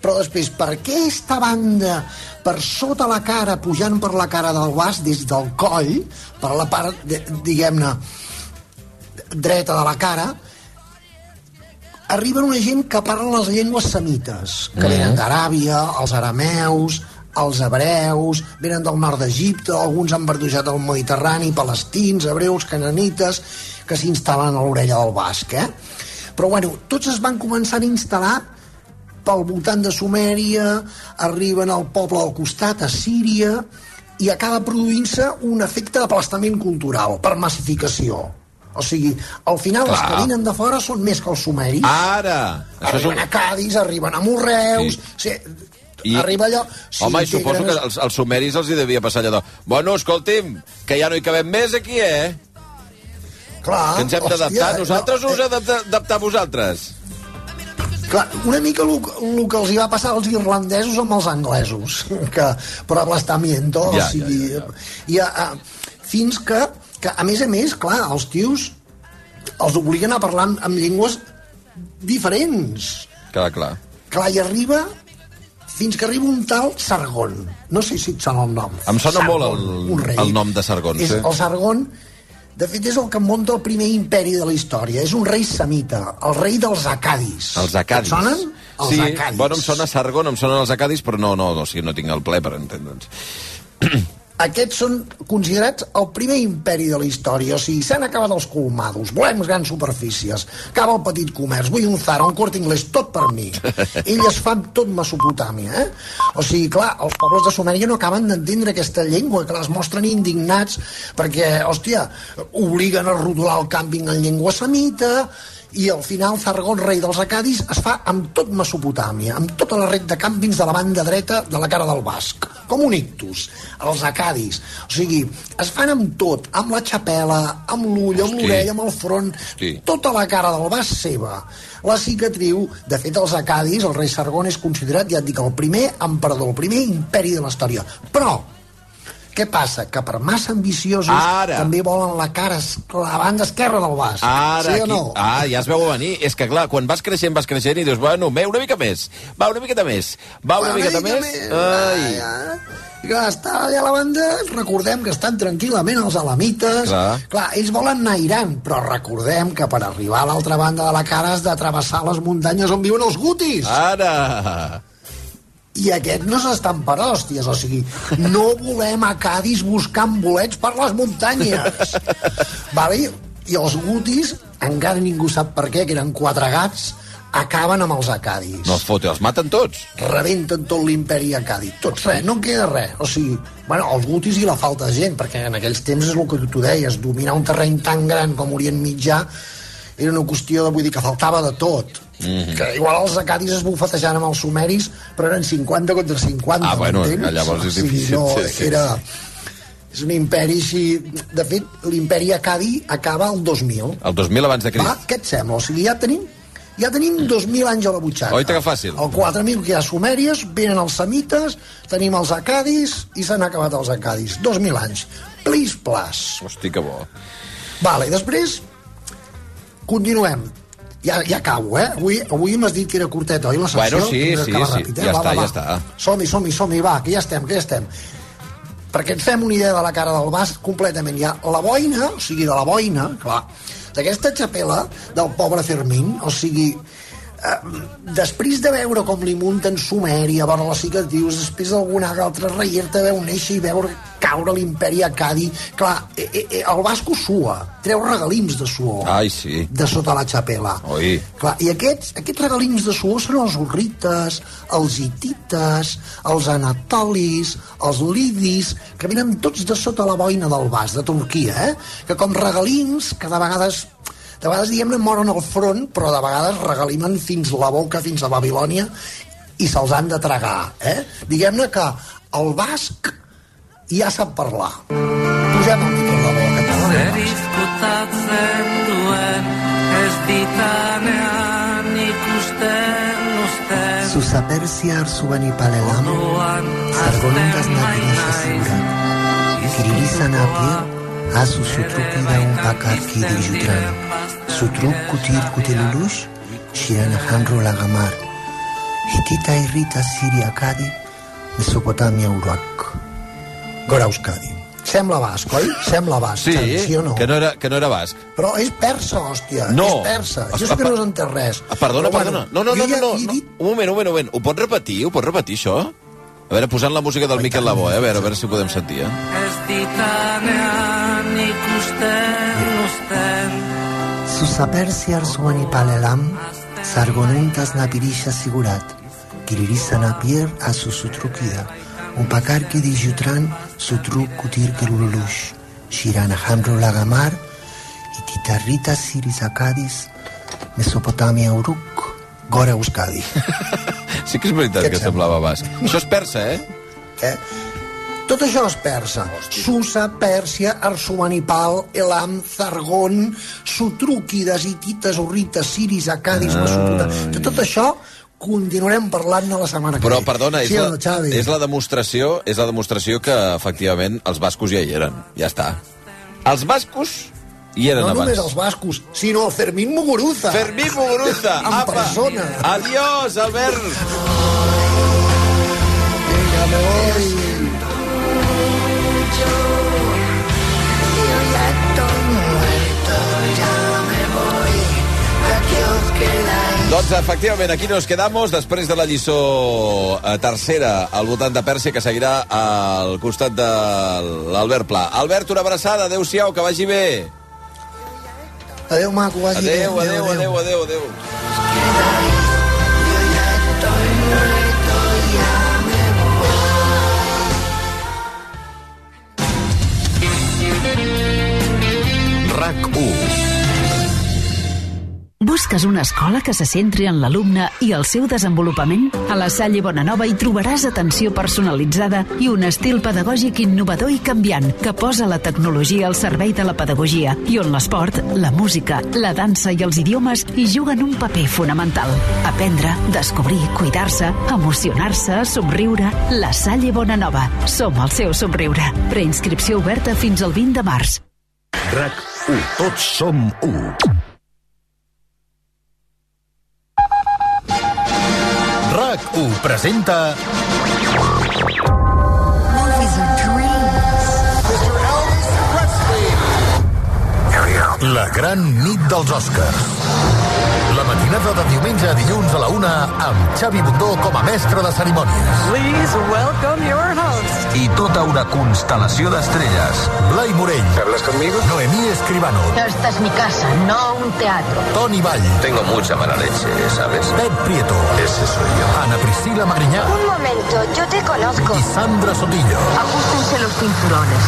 però després, per què aquesta banda per sota la cara, pujant per la cara del vas, des del coll, per la part, diguem-ne, dreta de la cara, arriben una gent que parla les llengües semites, que Mhm. venen d'Aràbia, els arameus, els hebreus, venen del nord d'Egipte, alguns han verdujat al Mediterrani, palestins, hebreus, cananites, que s'instal·len a l'orella del basc, eh? Però, bueno, tots es van començar a instal·lar pel voltant de Sumèria, arriben al poble al costat, a Síria, i acaba produint-se un efecte d'aplastament cultural, per massificació. O sigui, al final Clar. els que vinen de fora són més que els sumeris. Ara! Això és Arriben un... a Cádiz, arriben a Morreus... Sí. I- Arriba allò... Sí, Home, i suposo que als, als sumeris els hi devia passar allò de... Bueno, escolti'm, que ja no hi cabem més aquí, eh? Clar, que ens hem d'adaptar. Nosaltres no, us d'adaptar a vosaltres. Clar, una mica el, que els hi va passar als irlandesos amb els anglesos, que per ablastamiento, Ja, o sigui, ja, ja. I, a, a, fins que, que, a més a més, clar, els tios els obliguen a parlar amb, amb llengües diferents. Clar, clar. Clar, i arriba fins que arriba un tal Sargon. No sé si et sona el nom. Em sona Sargon, molt el, el nom de Sargon. És, Sí. el Sargon, de fet, és el que munta el primer imperi de la història. És un rei semita, el rei dels acadis. Els acadis. Et sonen? Els sí, acadis. bueno, em sona Sargon, em sonen els acadis, però no, no, no, o sigui, no tinc el ple per entendre'ns. Aquests són considerats el primer imperi de la història, o sigui, s'han acabat els colmados, volem grans superfícies, acaba el petit comerç, vull un Zara, un Corte Inglés, tot per mi. Elles fan tot Mesopotàmia, eh? O sigui, clar, els pobles de Sumèria no acaben d'entendre aquesta llengua, que les mostren indignats perquè, hòstia, obliguen a rodolar el càmping en llengua semita, i al final Zargon, rei dels acadis, es fa amb tot Mesopotàmia, amb tota la red de càmpings de la banda dreta de la cara del Basc, com un ictus, els acadis. O sigui, es fan amb tot, amb la xapela, amb l'ull, amb Hosti. l'orella, amb el front, Sí. tota la cara del Basc seva. La cicatriu, de fet, els acadis, el rei Sargon és considerat, ja et dic, el primer emperador, el primer imperi de la història. Però, què passa? Que per massa ambiciosos Ara. també volen la cara, banda esquerra del Basc. Ara, sí o aquí, no? ah, ja es veu venir. És que, clar, quan vas creixent, vas creixent i dius, bueno, me, una mica més, va, una miqueta més, va, una, miqueta més. Ai. I clar, està allà a la banda, recordem que estan tranquil·lament els alamites. Clar. clar, ells volen anar a Iran, però recordem que per arribar a l'altra banda de la cara has de travessar les muntanyes on viuen els gutis. Ara! I aquests no s'estan per hòsties, o sigui, no volem a Cádiz buscant bolets per les muntanyes. vale? I els gutis, encara ningú sap per què, que eren quatre gats, acaben amb els acadis. No es fote, els maten tots. rebenten tot l'imperi acadi. Tot res, no en queda res. O sigui, bueno, els gutis i la falta de gent, perquè en aquells temps és el que tu deies, dominar un terreny tan gran com Orient Mitjà era una qüestió de, vull dir, que faltava de tot. Mm. -hmm. Que igual els acadis es bufetejaven amb els sumeris, però eren 50 contra 50, Ah, bueno, llavors és O sigui, difícil, No, sí, sí. era... És un imperi així... De fet, l'imperi acadi acaba el 2000. El 2000 abans de Crist. Va, què et sembla? O sigui, ja tenim ja tenim 2.000 anys a la butxaca. Oita que fàcil. El 4.000 que hi ha sumèries, venen els semites, tenim els acadis i s'han acabat els acadis. 2.000 anys. Plis, plas. Hosti, que bo. Vale, després continuem. Ja, ja acabo, eh? Avui, avui m'has dit que era curtet, oi, la secció? Bueno, sí, sí, sí. ràpid, eh? Ja va, està, va, ja va. està. Som-hi, som-hi, som-hi, va, que ja estem, que ja estem. Perquè ens fem una idea de la cara del Basc completament. Hi ha la boina, o sigui, de la boina, clar, d'aquesta xapela del pobre Fermín, o sigui, després de veure com li munten Sumèria, veure les cicatrius, després d'alguna altra reierta veu néixer i veure caure l'imperi acadi, clar, eh, eh, eh, el Basco sua, treu regalims de suor Ai, sí. de sota la xapela. Oi. Clar, I aquests, aquests regalims de suor són els urrites, els hitites, els anatolis, els lidis, que venen tots de sota la boina del Bas, de Turquia, eh? que com regalims, que de vegades de vegades, diguem-ne, moren al front, però de vegades regalimen fins la boca, fins a Babilònia, i se'ls han de tragar. Eh? Diguem-ne que el basc ja sap parlar. Posem el Miquel Labó, que parla en basc. diskutat zenduen ez ditanean ikusten usten arzuani palelam, sargonundas natirasha sigurat. Kirilisan apir, asu sutrukida un pakar kidi jutran. Sutruk kutir kutelulush, shiran handro lagamar. Hitita irrita Siria Kadi, Mesopotamia Urak. Gora Euskadi. Sembla basc, oi? Sembla basc, Sí, Xavi, sí o no? que no era, que no era basc. Però és persa, hòstia, No. és persa. Jo sé que no has entès res. Ah, Perdona, Però, perdona. No, no, no, no, no, no. dit Un moment, un moment, un moment. Ho pots repetir? Ho pots repetir, això? A veure, posant la música del Miquel Labó, eh? A veure, a veure si ho podem sentir, eh? ez ditanean ikusten usten Susapersia arzuani palelam, sargonuntas napirisha sigurat, kiririzan apier a su sutrukida, un pakarki di jutran sutruk kutir kelululush, shiran hamro lagamar, Titarrita, Sirisacadis, Mesopotàmia, Uruk, Gora, Euskadi. Sí que és veritat que semblava basc. Això és persa, eh? Eh? Tot això és persa. Susa, Pèrsia, Arsuanipal, Elam, Zargon, Sutrúquides, Hitites, Urrites, Siris, Acadis, Ah. Mesopotàmia... De tot això continuarem parlant-ne la setmana que Però, ve. perdona, és, sí, la, Xavi? és la demostració és la demostració que, efectivament, els bascos ja hi eren. Ja està. Els bascos hi eren no abans. només els bascos, sinó el Fermín Muguruza. Fermín Muguruza, en apa. persona. Adiós, Albert. Vinga, me voy. Doncs, efectivament, aquí nos quedamos després de la lliçó eh, tercera al voltant de Pèrsia, que seguirà al costat de l'Albert Pla. Albert, una abraçada, adeu-siau, que vagi bé. Adéu, maco, vagi bé. Adeu, adeu, adeu, adeu, adeu. RAC 1 Busques una escola que se centri en l'alumne i el seu desenvolupament? A la Salle Bonanova hi trobaràs atenció personalitzada i un estil pedagògic innovador i canviant que posa la tecnologia al servei de la pedagogia i on l'esport, la música, la dansa i els idiomes hi juguen un paper fonamental. Aprendre, descobrir, cuidar-se, emocionar-se, somriure... La Salle Bonanova. Som el seu somriure. Preinscripció oberta fins al 20 de març. RAC 1. Tots som 1. RAC 1 presenta La gran nit dels Oscars. La matinada de diumenge a dilluns a la una amb Xavi Bundó com a mestre de cerimònies. Please welcome your host. I tota una constel·lació d'estrelles. Blai Morell. ¿Hablas conmigo? Noemí Escribano. Esta es mi casa, no un teatro. Toni Vall. Tengo mucha mala leche, ¿sabes? Pep Prieto. Ese soy yo. Ana Priscila Magriñá. Un momento, yo te conozco. I Sandra Sotillo. Ajustense los cinturones.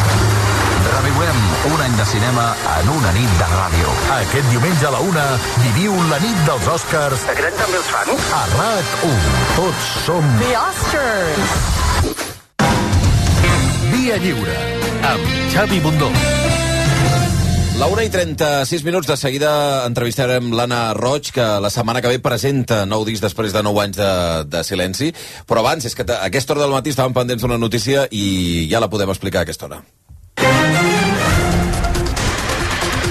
Reviuem un any de cinema en una nit de ràdio. Aquest diumenge a la una viviu la nit dels Oscars Aquest també els fan? a RAC1. Tots som The Oscars. Via Lliure amb Xavi Bundó. La 1 i 36 minuts, de seguida entrevistarem l'Anna Roig, que la setmana que ve presenta nou disc després de 9 anys de, de silenci. Però abans, és que aquesta hora del matí estàvem pendents d'una notícia i ja la podem explicar a aquesta hora.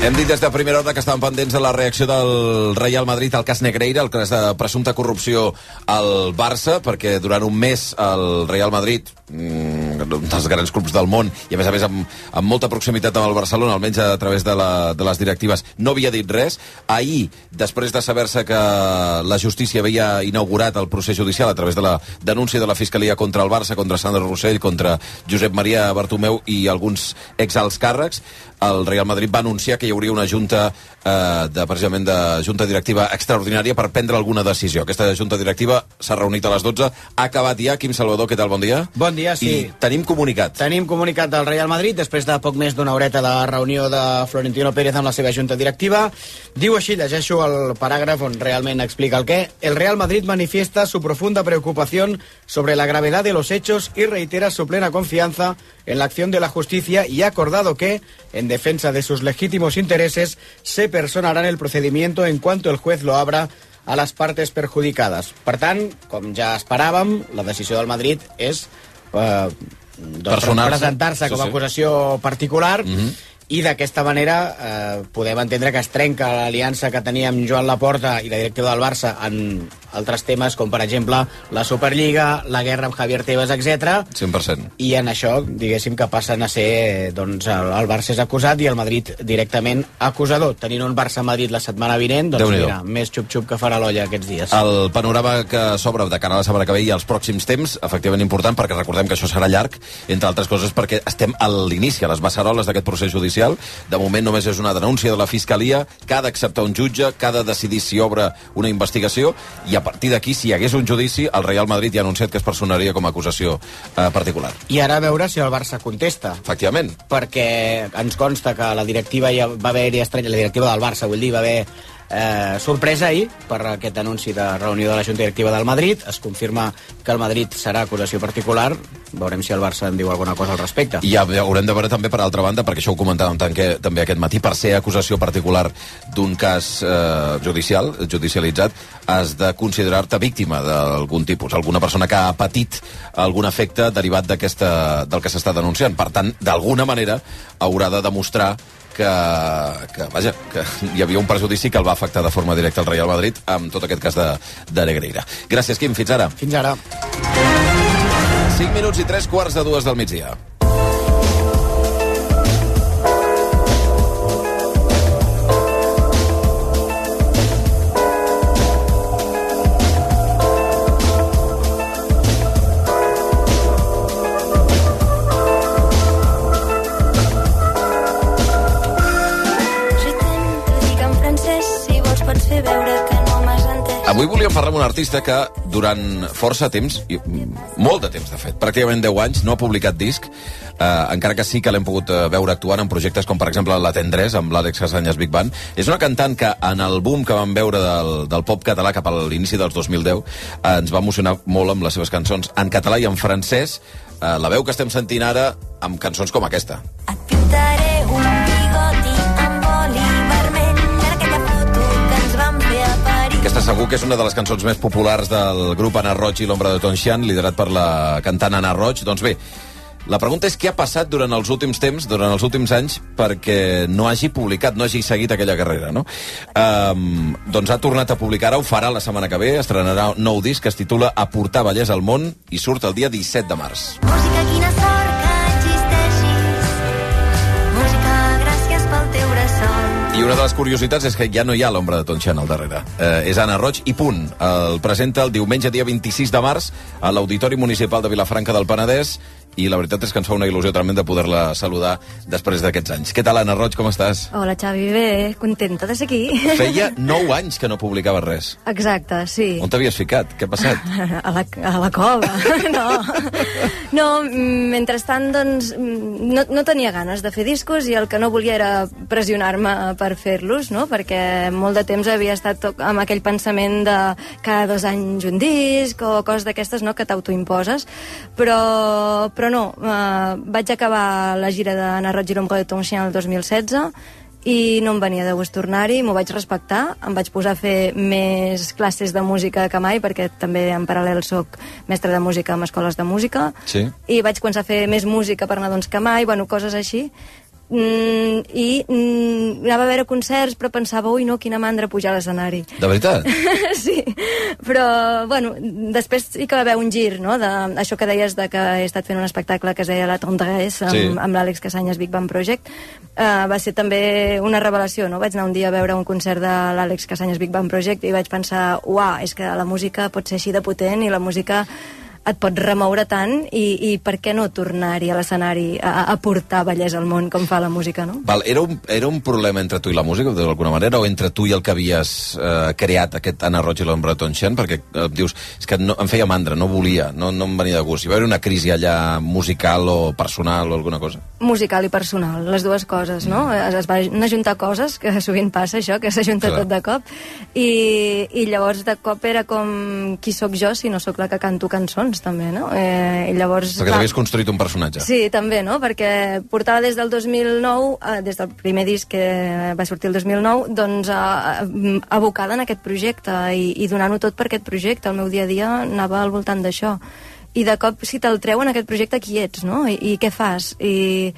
Hem dit des de primera hora que estàvem pendents de la reacció del Real Madrid al cas Negreira, el cas de presumpta corrupció al Barça, perquè durant un mes el Real Madrid, mm, un dels grans clubs del món, i a més a més amb, amb molta proximitat amb el Barcelona, almenys a través de, la, de les directives, no havia dit res. Ahir, després de saber-se que la justícia havia inaugurat el procés judicial a través de la denúncia de la Fiscalia contra el Barça, contra Sandra Rossell, contra Josep Maria Bartomeu i alguns exalts càrrecs, el Real Madrid va anunciar que hi hauria una junta eh, de, precisament de junta directiva extraordinària per prendre alguna decisió. Aquesta junta directiva s'ha reunit a les 12, ha acabat ja. Quim Salvador, què tal? Bon dia. Bon dia, sí. I tenim comunicat. Tenim comunicat del Real Madrid després de poc més d'una horeta de reunió de Florentino Pérez amb la seva junta directiva. Diu així, llegeixo el paràgraf on realment explica el què. El Real Madrid manifiesta su profunda preocupación sobre la gravedad de los hechos y reitera su plena confianza en la acción de la justicia y ha acordado que, en defensa de sus legítimos intereses, se personará en el procedimiento en cuanto el juez lo abra a les partes perjudicades. Per tant, com ja esperàvem, la decisió del Madrid és eh, doncs, presentar-se com Sí, a sí. acusació particular Mhm. I d'aquesta manera eh, podem entendre que es trenca l'aliança que tenia amb Joan Laporta i la directiva del Barça en altres temes com per exemple la Superliga, la guerra amb Javier Tebas, etc. 100%. i en això, diguéssim, que passen a ser doncs, el, el Barça és acusat i el Madrid directament acusador. Tenint un Barça-Madrid la setmana vinent, doncs mira, més xup-xup que farà l'olla aquests dies. El panorama que s'obre de cara a la setmana que ve i als pròxims temps, efectivament important, perquè recordem que això serà llarg, entre altres coses perquè estem a l'inici, a les beceroles d'aquest procés judicial. De moment només és una denúncia de la Fiscalia, que ha d'acceptar un jutge, que ha de decidir si obre una investigació, i a a partir d'aquí, si hi hagués un judici, el Real Madrid ja ha anunciat que es personaria com a acusació eh, particular. I ara a veure si el Barça contesta. Efectivament. Perquè ens consta que la directiva ja va haver-hi estranya, la directiva del Barça, vull dir, va haver eh, sorpresa ahir per aquest anunci de reunió de la Junta Directiva del Madrid. Es confirma que el Madrid serà acusació particular. Veurem si el Barça en diu alguna cosa al respecte. I ja haurem de veure també per altra banda, perquè això ho comentàvem tant que, també aquest matí, per ser acusació particular d'un cas eh, judicial, judicialitzat, has de considerar-te víctima d'algun tipus, alguna persona que ha patit algun efecte derivat del que s'està denunciant. Per tant, d'alguna manera haurà de demostrar que, que, vaja, que hi havia un perjudici que el va afectar de forma directa al Real Madrid amb tot aquest cas de, de Negreira. Gràcies, Quim. Fins ara. Fins ara. 5 minuts i 3 quarts de dues del migdia. Avui volíem parlar amb un artista que durant força temps, i mm, molt de temps de fet, pràcticament 10 anys, no ha publicat disc, eh, encara que sí que l'hem pogut eh, veure actuant en projectes com per exemple La Tendrés, amb l'Àlex Casanyes Big Band. És una cantant que en el boom que vam veure del, del pop català cap a l'inici dels 2010 eh, ens va emocionar molt amb les seves cançons en català i en francès. Eh, la veu que estem sentint ara amb cançons com aquesta. Pintaré segur que és una de les cançons més populars del grup Anna Roig i l'Ombra de Tonxian, liderat per la cantant Anna Roig. Doncs bé, la pregunta és què ha passat durant els últims temps, durant els últims anys, perquè no hagi publicat, no hagi seguit aquella carrera, no? Um, doncs ha tornat a publicar, ara ho farà la setmana que ve, estrenarà un nou disc que es titula Aportar bellesa al món i surt el dia 17 de març. Música, quina sort Una de les curiositats és que ja no hi ha l'ombra de Tontxan al darrere. Eh, és Anna Roig i punt. El presenta el diumenge dia 26 de març a l'Auditori Municipal de Vilafranca del Penedès i la veritat és que ens fa una il·lusió tremenda poder-la saludar després d'aquests anys. Què tal, Anna Roig, com estàs? Hola, Xavi, bé, contenta de ser aquí. Feia 9 anys que no publicava res. Exacte, sí. On t'havies ficat? Què ha passat? A la, a la cova, no. No, mentrestant, doncs, no, no tenia ganes de fer discos i el que no volia era pressionar-me per fer-los, no? Perquè molt de temps havia estat amb aquell pensament de cada dos anys un disc o coses d'aquestes, no?, que t'autoimposes. Però, però no, eh, vaig acabar la gira Roig i l'Ombre de Tonchien el 2016 i no em venia de gust tornar-hi, m'ho vaig respectar, em vaig posar a fer més classes de música que mai, perquè també en paral·lel sóc mestre de música en escoles de música, Sí. i vaig començar a fer més música per nadons que mai, bueno, coses així, mm, i mm, anava a veure concerts, però pensava, ui, no, quina mandra pujar a l'escenari. De veritat? sí, però, bueno, després sí que va haver un gir, no?, de, això que deies de que he estat fent un espectacle que es deia La Tendresse, amb, Sí. amb l'Àlex Casanyes Big Band Project, uh, va ser també una revelació, no? Vaig anar un dia a veure un concert de l'Àlex Casanyes Big Band Project i vaig pensar, uah, és que la música pot ser així de potent i la música et pot remoure tant i, i per què no tornar-hi a l'escenari a, a portar bellesa al món com fa la música, no? Val, era, un, era un problema entre tu i la música, d'alguna manera, o entre tu i el que havies eh, creat, aquest Anna Roig i l'Ombra de Tonxen? Perquè eh, dius, és que no, em feia mandra, no volia, no, no em venia de gust. Hi va haver una crisi allà musical o personal o alguna cosa? musical i personal, les dues coses, no? Es, es van ajuntar coses, que sovint passa això, que s'ajunta tot de cop, i, i llavors de cop era com qui sóc jo si no sóc la que canto cançons, també, no? Eh, I llavors... Perquè t'havies construït un personatge. Sí, també, no? Perquè portava des del 2009, eh, des del primer disc que va sortir el 2009, doncs eh, abocada en aquest projecte i, i donant-ho tot per aquest projecte. El meu dia a dia anava al voltant d'això. I de cop, si te'l treuen aquest projecte, qui ets, no? I, i què fas? I...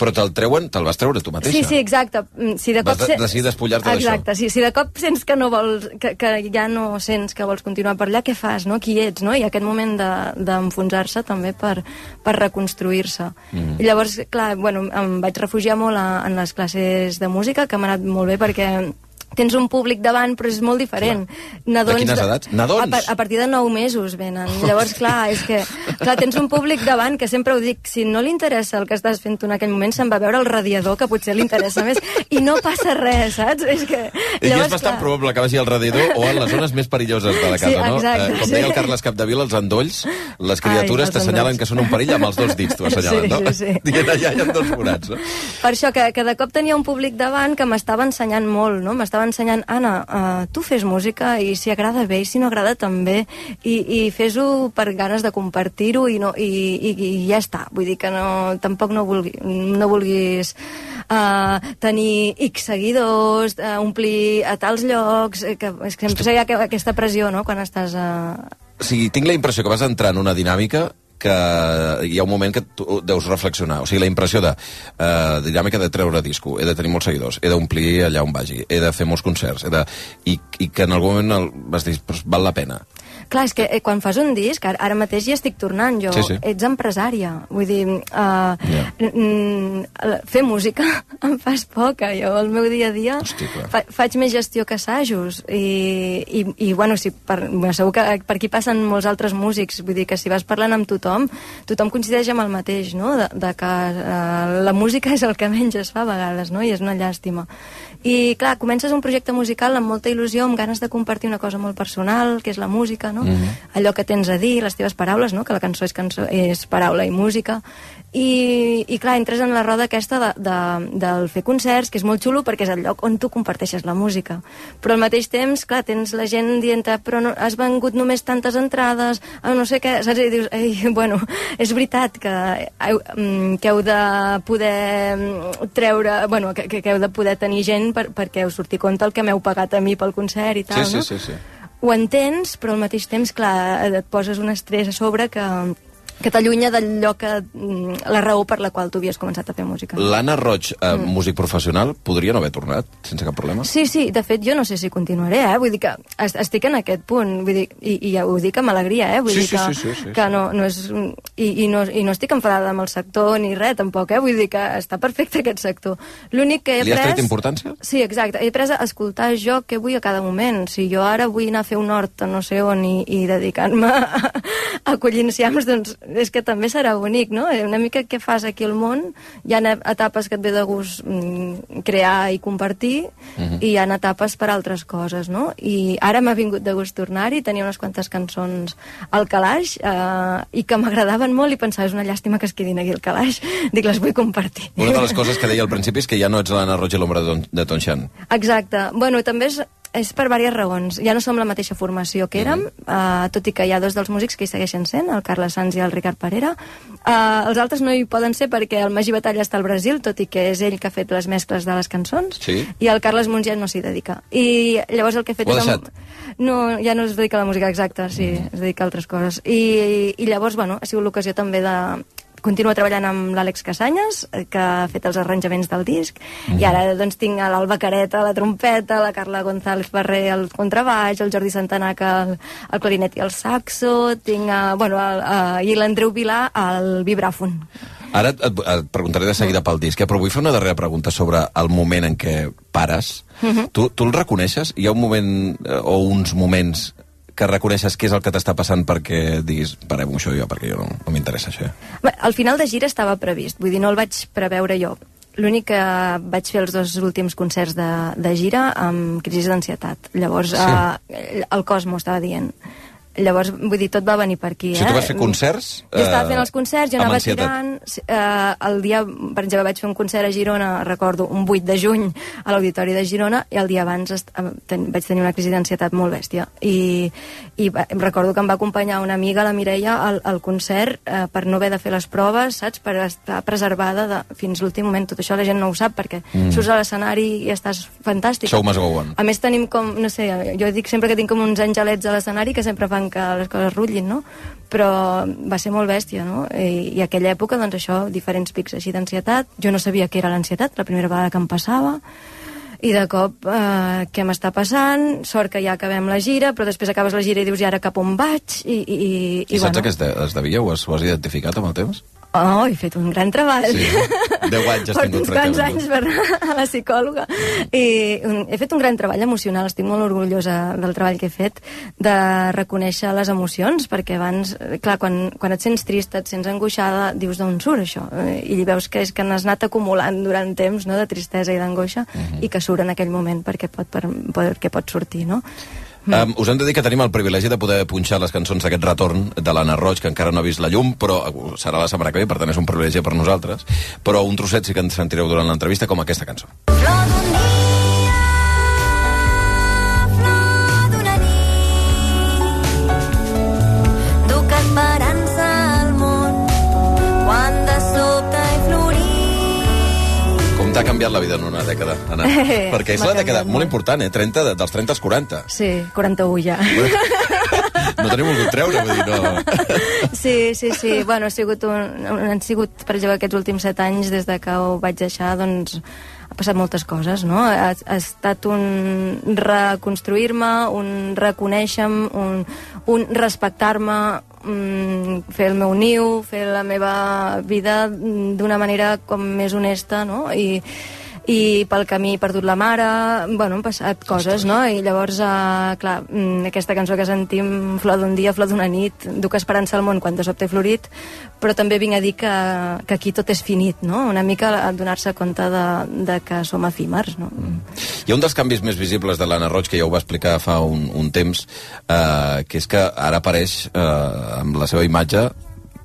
Però te'l treuen, te'l vas treure tu mateixa. Sí, sí, exacte. Mm, Si de Vas cop de- decidir despullar-te d'això. Exacte, sí, si de cop sents que no vols, que, que ja no sents que vols continuar per allà, què fas, no? Qui ets, no? I aquest moment de- d'enfonsar-se també per, per reconstruir-se. Mhm. I llavors, clar, bueno, em vaig refugiar molt a, en les classes de música, que m'ha anat molt bé perquè tens un públic davant, però és molt diferent. Nadons De quines edats? Nadons? A, par a partir de 9 mesos venen. Llavors, clar, és que clar, tens un públic davant que sempre ho dic, si no li interessa el que estàs fent tu en aquell moment, se'n va veure el radiador, que potser li interessa més, i no passa res, saps? És que... I és bastant probable que vagi al radiador o en les zones més perilloses de la casa, Sí, no? exacte, Eh, com deia el Carles Capdevila, els endolls, les criatures t'assenyalen que són un perill amb els dos dits, t'ho assenyalen, Sí, no? sí, sí. Dient allà hi ha dos forats, no? Per això que, que de cop tenia un públic davant que m'estava ensenyant molt, no? M'estava ensenyant, Anna, uh, tu fes música i si agrada bé i si no agrada també i, i fes-ho per ganes de compartir-ho i, no, i, i, i ja està. Vull dir que no, tampoc no, vulgui, no vulguis uh, tenir X seguidors, uh, omplir a tals llocs, que, és que sempre hi ha que- aquesta pressió, no?, quan estàs... Uh... O sigui, tinc la impressió que vas entrar en una dinàmica que hi ha un moment que tu deus reflexionar. O sigui, la impressió de uh, dinàmica de treure disco, he de tenir molts seguidors, he d'omplir allà on vagi, he de fer molts concerts, he de... I, i que en algun moment el, vas dir, però val la pena. Clar, és que eh, quan fas un disc, ara, ara mateix ja estic tornant, jo, Sí, sí. ets empresària, vull dir, uh, yeah. fer música em fas poca, jo el meu dia a dia fa, faig més gestió que assajos, i, i, i bueno, si per, bueno, segur que per aquí passen molts altres músics, vull dir que si vas parlant amb tothom, tothom coincideix amb el mateix, no?, de, de que uh, la música és el que menys es fa a vegades, no?, i és una llàstima. I clar, comences un projecte musical amb molta il·lusió, amb ganes de compartir una cosa molt personal, que és la música, no? Mhm. allò que tens a dir, les teves paraules, no? que la cançó és, cançó, és paraula i música, i, i clar, entres en la roda aquesta de, de, del fer concerts, que és molt xulo perquè és el lloc on tu comparteixes la música. Però al mateix temps, clar, tens la gent dient però no, has vengut només tantes entrades, no sé què, saps? I dius, ei, bueno, és veritat que mm, que heu de poder mm, treure, bueno, que, que heu de poder tenir gent per, perquè us surti compte el que m'heu pagat a mi pel concert i tal, sí, no? sí, sí, sí. ho entens, però al mateix temps, clar, et poses un estrès a sobre que, que t'allunya d'allò que... mm, la raó per la qual tu havies començat a fer música. L'Anna Roig, eh, Mm. músic professional, podria no haver tornat, sense cap problema? Sí, sí, de fet jo no sé si continuaré, eh? Vull dir que est- estic en aquest punt, vull dir, i, i ja ho dic amb alegria, eh? Vull Sí, dir sí, que, sí, sí, sí, que no, no és... I, i, no, I no estic enfadada amb el sector ni res, tampoc, eh? Vull dir que està perfecte aquest sector. L'únic que he Li has tret importància? Sí, exacte. He après a escoltar jo què vull a cada moment. Si jo ara vull anar a fer un hort a no sé on i, i dedicar-me a, a collir enciams, doncs és que també serà bonic, no? Eh, Una mica què fas aquí al món. Hi ha etapes que et ve de gust mm, crear i compartir Mhm. i hi ha etapes per altres coses, no? I ara m'ha vingut de gust tornar-hi, tenia unes quantes cançons al calaix eh, i que m'agradaven molt i pensava, és una llàstima que es quedin aquí al calaix. Dic, les vull compartir. Una de les coses que deia al principi és que ja no ets l'Anna Roig i l'ombra de Ton- de Tonchan. Exacte. Bueno, també és, és per diverses raons. Ja no som la mateixa formació que érem, uh, tot i que hi ha dos dels músics que hi segueixen sent, el Carles Sanz i el Ricard Parera. Uh, els altres no hi poden ser perquè el Magí Batalla està al Brasil, tot i que és ell que ha fet les mescles de les cançons, Sí? i el Carles Monge no s'hi dedica. I llavors el que he fet Ho ha és... deixat? No, ja no es dedica a la música exacta, sí, es dedica a altres coses. I, i llavors, bueno, ha sigut l'ocasió també de continuo treballant amb l'Àlex Casanyes, eh, que ha fet els arranjaments del disc, i ara doncs tinc a l'Alba Careta a la trompeta, la Carla González Ferrer al contrabaix, el Jordi Santanac al, al clarinet i al saxo, tinc a, bueno, a, a, i l'Andreu Vilà al vibràfon. Ara et, et, preguntaré de seguida pel disc, eh? però vull fer una darrera pregunta sobre el moment en què pares. Mhm. Tu, tu el reconeixes? Hi ha un moment eh, o uns moments que reconeixes què és el que t'està passant perquè diguis, parem això jo, perquè jo no, no m'interessa això. Bé, el final de gira estava previst, vull dir, no el vaig preveure jo. L'únic que vaig fer els dos últims concerts de, de gira amb crisi d'ansietat. Llavors, Sí. eh, el cos m'ho estava dient. Llavors, vull dir, tot va venir per aquí, Si eh? tu vas fer concerts... Jo estava eh, fent els concerts, jo anava ansietat. tirant... Eh, el dia, per exemple, vaig fer un concert a Girona, recordo, un 8 de juny, a l'Auditori de Girona, i el dia abans eh, ten, vaig tenir una crisi d'ansietat molt bèstia. I, i recordo que em va acompanyar una amiga, la Mireia, al, al concert, eh, per no haver de fer les proves, saps? Per estar preservada de, fins l'últim moment. Tot això la gent no ho sap, perquè mm. surts a l'escenari i estàs fantàstic. Show must go on. A més tenim com, no sé, jo dic sempre que tinc com uns angelets a l'escenari que sempre fan que les coses rutllin, no? Però va ser molt bèstia, no? I, i aquella època, doncs això, diferents pics així d'ansietat. Jo no sabia què era l'ansietat, la primera vegada que em passava. I de cop, eh, què m'està passant? Sort que ja acabem la gira, però després acabes la gira i dius, i ara cap on vaig? I, i, i, I saps bueno, a què es, de, es devia? Ho has, ho has identificat amb el temps? Oh, he fet un gran treball. Sí, 10 anys has tingut tractament. anys per a la psicòloga. I un, he fet un gran treball emocional, estic molt orgullosa del treball que he fet, de reconèixer les emocions, perquè abans, eh, clar, quan, quan et sents trista, et sents angoixada, dius d'on surt això? Eh, I veus que és que n'has anat acumulant durant temps no?, de tristesa i d'angoixa, Mhm. i que surt en aquell moment perquè pot, per, perquè pot sortir, no? Um, us hem de dir que tenim el privilegi de poder punxar les cançons d'aquest retorn de l'Anna Roig, que encara no ha vist la llum, però uh, serà la setmana que ve, per tant és un privilegi per nosaltres. Però un trosset sí que ens sentireu durant l'entrevista, com aquesta cançó. Duc t'ha canviat la vida en una dècada, Anna? Eh, Perquè és la dècada molt molt. important, eh? 30, de- dels 30 als 40. Sí, 41 ja. No tenim volgut treure, vull dir, no... Sí, sí, sí. Bueno, ha sigut un, han sigut, per exemple, aquests últims set anys, des de que ho vaig deixar, doncs ha passat moltes coses, no? Ha, ha estat un reconstruir-me, un reconèixer-me, un, un respectar-me, mm, fer el meu niu, fer la meva vida mm, d'una manera com més honesta, no? I, i pel camí he perdut la mare, bueno, han passat coses, no? I llavors, uh, clar, mm, aquesta cançó que sentim, Flor d'un dia, flor d'una nit, duc esperança al món quan de sobte he florit, però també vinc a dir que, que aquí tot és finit, no? Una mica donar-se compte de, de que som efímers, no? Hi ha un dels canvis més visibles de l'Anna Roig, que ja ho va explicar fa un, un temps, eh, que és que ara apareix eh, amb la seva imatge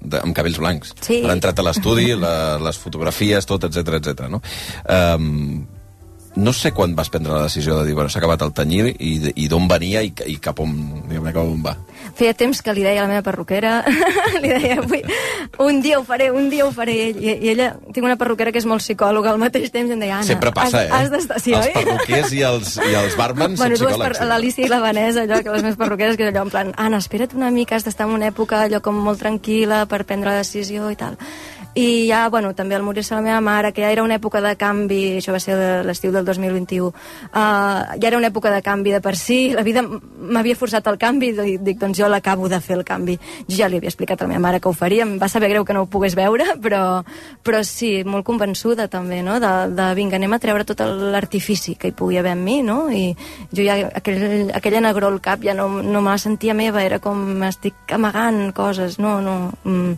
de, amb cabells blancs. Sí. Ara ha entrat a l'estudi, la, les fotografies, tot, etc etc. no? Um, no sé quan vas prendre la decisió de dir, bueno, s'ha acabat el tenyir i, i d'on venia i, i cap on, diguem cap on va. Feia temps que li deia a la meva perruquera, li deia, avui, un dia ho faré, un dia ho faré. I, I ella, tinc una perruquera que és molt psicòloga, al mateix temps em deia, Anna, Sempre passa, has, eh? has d'estar... Sí, els oi? perruquers i els, i els barmans bueno, són per, psicòlegs. sí. l'Alicia i la Vanessa, allò, que les meves perruqueres, que és allò en plan, Anna, espera't una mica, has d'estar en una època allò com molt tranquil·la per prendre la decisió i tal. I ja, bueno, també al morir-se la meva mare, que ja era una època de canvi, això va ser de l'estiu del 2021, uh, ja era una època de canvi de per si, la vida m'havia forçat el canvi, i dic, doncs jo l'acabo de fer el canvi. Jo ja li havia explicat a la meva mare que ho faria, em va saber greu que no ho pogués veure, però, però sí, molt convençuda també, no?, de, de vinga, anem a treure tot l'artifici que hi pugui haver en mi, no?, i jo ja, aquell, aquella negró al cap ja no, no me la sentia meva, era com estic amagant coses, no, no, mm,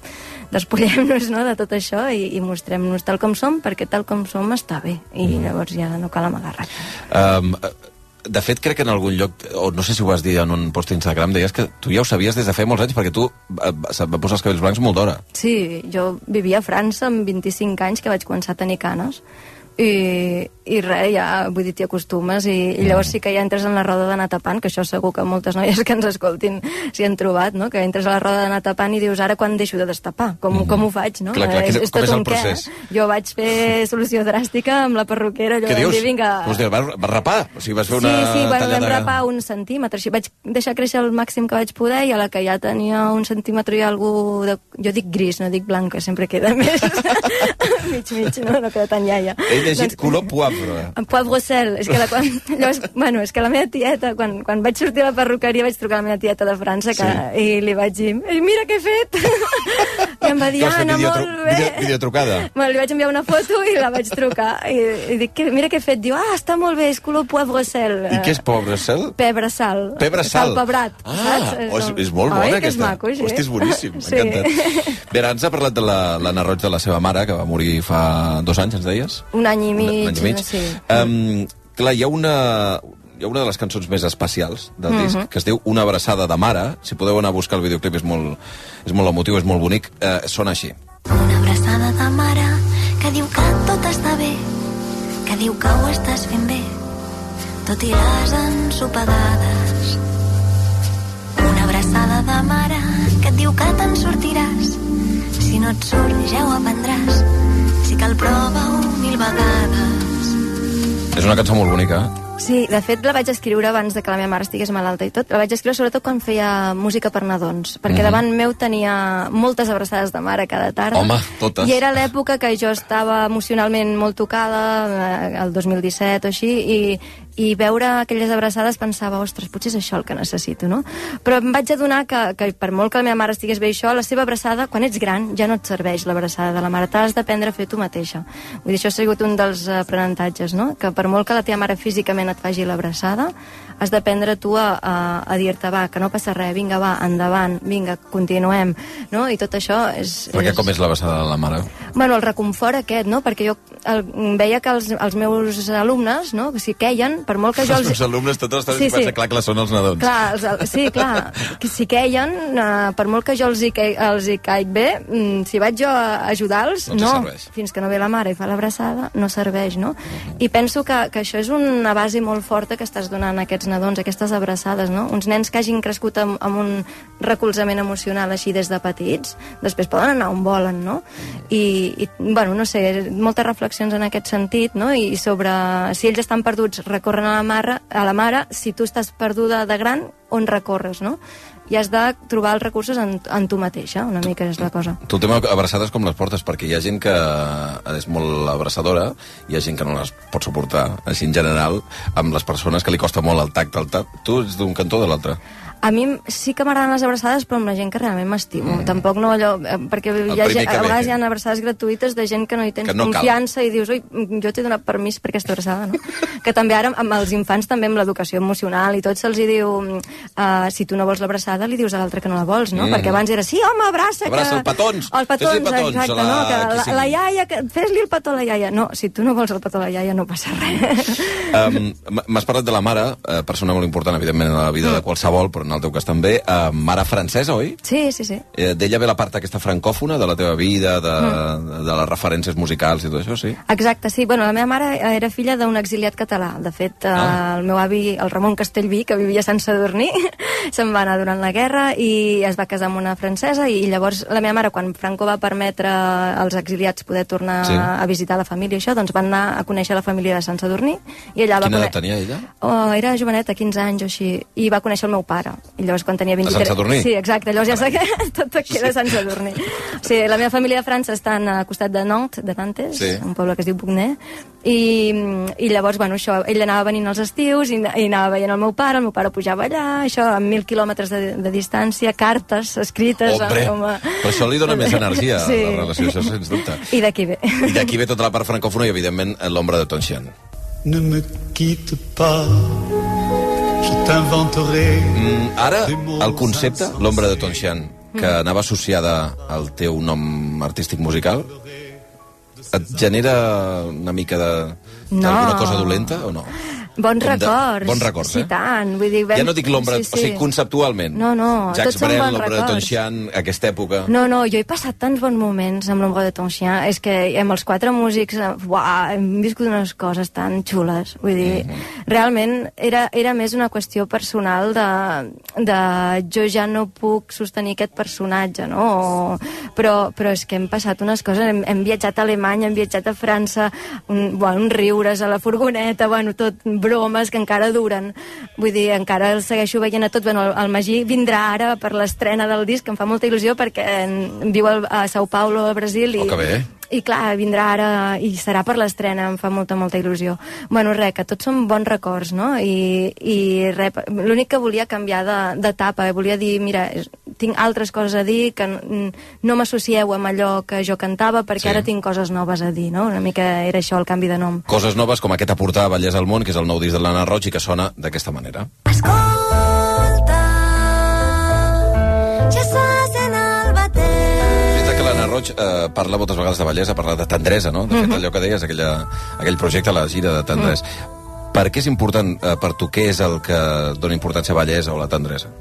despullem-nos no, de tot això i, i mostrem-nos tal com som, perquè tal com som està bé, i llavors ja no cal amagar res. Um, de fet, crec que en algun lloc, o no sé si ho vas dir en un post d'Instagram, deies que tu ja ho sabies des de fa molts anys, perquè tu eh, se't va posar els cabells blancs molt d'hora. Sí, jo vivia a França amb 25 anys que vaig començar a tenir canes i, i res, ja, vull dir, t'hi acostumes i, i llavors sí que ja entres en la roda d'anar tapant, que això segur que moltes noies que ens escoltin s'hi han trobat, no? que entres a la roda d'anar tapant i dius, ara quan deixo de destapar? Com, com ho faig, no? Clar, clar, és, que- és com tot és el un què, procés? eh? Jo vaig fer solució dràstica amb la perruquera, allò Què vam dius? dir, vinga... Vols dir, vas, vas rapar? O sigui, vas fer una sí, sí, bueno, vam tallada... rapar un centímetre, així vaig deixar créixer el màxim que vaig poder i a la que ja tenia un centímetre i algú de... Jo dic gris, no dic blanc, que sempre queda més mig, mig, no, no queda tan iaia. He llegit color poivre. En poivre sel, és que la, quan, llavors, bueno, és que la meva tieta, quan, quan vaig sortir a la perruqueria vaig trucar a la meva tieta de França que, Sí. i li vaig dir, "Ei, mira què he fet! I em va dir, Anna, videotru- molt bé. video- videotrucada. Bueno, li vaig enviar una foto i la vaig trucar. I, i dic, "Que- mira què he fet. Diu, ah, està molt bé, és color poivre sel. I què és pobre cel? Pebre sal. Pebre sal. Sal pebrat. Ah, saps? oh, és, és molt Oi, bona que aquesta. És maco, sí. Hosti, és boníssim, Sí. encantat. Bé, ara ens ha parlat de la- l'Anna Roig, de la seva mare, que va morir fa dos anys, ens deies? Un any i Un mig. any i mig. Sí. Um, clar, hi ha una hi ha una de les cançons més especials del Mhm. disc, que es diu Una abraçada de mare. Si podeu anar a buscar el videoclip, és molt, és molt emotiu, és molt bonic. Eh, sona així. Una abraçada de mare que diu que tot està bé, que diu que ho estàs fent bé, tot i les ensopegades. Una abraçada de mare que et diu que te'n sortiràs, si no et surt ja ho aprendràs, si cal prova-ho mil vegades. És una cançó molt bonica. eh? Sí, de fet la vaig escriure abans de que la meva mare estigués malalta i tot. La vaig escriure sobretot quan feia música per nadons, perquè Mhm. davant meu tenia moltes abraçades de mare cada tarda. Home, totes. I era l'època que jo estava emocionalment molt tocada, eh, el 2017 o així, i i veure aquelles abraçades pensava, ostres, potser és això el que necessito, no? Però em vaig adonar que, que per molt que la meva mare estigués bé això, la seva abraçada, quan ets gran, ja no et serveix l'abraçada de la mare, t'has d'aprendre a fer tu mateixa. Vull dir, això ha sigut un dels aprenentatges, no? Que per molt que la teva mare físicament et faci l'abraçada, has d'aprendre tu a, a, a dir-te, va, que no passa res, vinga, va, endavant, vinga, continuem, no? I tot això és... Perquè és... com és la vessada de la mare? Bueno, el reconfort aquest, no? Perquè jo el, veia que els, els meus alumnes, no? Que si queien, per molt que jo Els els... meus alumnes, totes les Sí, sí, clar que són els nadons. Clar, els, sí, clar, que si queien, eh, per molt que jo els hi, que, els hi caig bé, mm, si vaig jo a ajudar-los, No no, serveix. fins que no ve la mare i fa l'abraçada, no serveix, no? I penso que, que això és una base molt forta que estàs donant a aquests nadons, aquestes abraçades, no? Uns nens que hagin crescut amb, amb un recolzament emocional així des de petits, després poden anar on volen, no? I, i bueno, no sé, moltes reflexions en aquest sentit, no? I sobre si ells estan perduts, recorren a la mare, a la mare si tu estàs perduda de gran, on recorres, no? I has de trobar els recursos en, en tu mateixa, una mica és la cosa. Tu tema abraçades com les portes, perquè hi ha gent que és molt abraçadora, hi ha gent que no les pot suportar, així en general, amb les persones que li costa molt el tacte, el tacte. Tu ets d'un cantó o de l'altre? A mi sí que m'agraden les abraçades, però amb la gent que realment m'estimo. Mm. Tampoc no allò... eh, Perquè hi ha, gent, a ve, vegades hi ha abraçades gratuïtes de gent que no hi tens Que no cal. confiança i dius, oi, jo t'he donat permís per aquesta abraçada, no? que també ara amb els infants, també amb l'educació emocional i tot se'ls diu, uh, si tu no vols l'abraçada, li dius a l'altre que no la vols, no? Mm. Perquè abans era, sí, home, abraça, Abraça que... el petons. El petons, petons exacte, la- no? Que la, la iaia, que... fes-li el petó a la iaia. No, si tu no vols el petó a la iaia no passa res. Um, M'has parlat de la mare, eh, persona molt important, evidentment, en la vida Mm. de qualsevol, però en el teu cas també. Uh, mare francesa, oi? Sí, sí, sí. Eh, D'ella ve la part aquesta francòfona de la teva vida, de, Mm. de les referències musicals i tot això, sí? Exacte, sí. Bueno, la meva mare era filla d'un exiliat català. De fet, ah. el meu avi, el Ramon Castellví, que vivia a Sant Sadurní, se'n va anar durant la guerra i es va casar amb una francesa i llavors la meva mare, quan Franco va permetre als exiliats poder tornar Sí. sí. a visitar la família i això, doncs van anar a conèixer la família de Sant Sadurní i allà va Quina edat tenia ella? Oh, era joveneta, 15 anys o així, i va conèixer el meu pare. I llavors quan tenia 23... Sant Sadurní? Sí, exacte, llavors ja sé que tot queda a Sant Sadurní. Sí, la meva família de França està al costat de Nantes, de Nantes, Sí. un poble que es diu Bugner, i, i llavors, bueno, això, ell anava venint als estius i, i anava veient el meu pare, el meu pare pujava allà, això, a mil quilòmetres de, de distància, cartes escrites... Hombre, com a... però això li dona més energia Sí. a la relació, això sens dubte. I d'aquí ve. I d'aquí ve tota la part francòfona i, evidentment, l'ombra de Tonxian. Ne me quitte pas. Mm, ara, el concepte, l'ombra de Tonxian, que anava associada al teu nom artístic musical, et genera una mica de... No. d'alguna cosa dolenta o no? Bons Com de- records. bons records, sí, eh? tant. Vull dir, vam... Ja no dic l'ombra, sí, sí. o sigui, conceptualment. No, no, Jacques tots són Brel, bons l'ombra de records. Tonxian, aquesta època... No, no, jo he passat tants bons moments amb l'Ombre de Tonchien. És que amb els quatre músics, eh, uah, hem viscut unes coses tan xules. Vull dir, Mhm. Realment era, era més una qüestió personal de, de jo ja no puc sostenir aquest personatge, no? O, però, però és que hem passat unes coses, hem, hem viatjat a Alemanya, hem viatjat a França, un, bueno, uns riures a la furgoneta, bueno, tot bromes que encara duren. Vull dir, encara el segueixo veient a tot. Bueno, el, el Magí vindrà ara per l'estrena del disc, em fa molta il·lusió perquè en- viu a Sao Paulo, al Brasil, i, Oh. I clar, vindrà ara i serà per l'estrena, em fa molta, molta il·lusió. Bueno, res, que tots són bons records, no? I, i res, l'únic que volia canviar de- d'etapa, eh? volia dir, mira, tinc altres coses a dir, que n- no m'associeu amb allò que jo cantava, perquè Sí. ara tinc coses noves a dir, no? Una mica era això, el canvi de nom. Coses noves com aquesta portada Vallès al món, que és el nou disc de l'Anna Roig i que sona d'aquesta manera. Ja Roig eh, parla moltes vegades de bellesa, parla de tendresa, no? De fet, allò que deies, aquella, aquell projecte, la gira de tendresa. Per què és important eh, per tu? Què és el que dona importància a bellesa o la tendresa?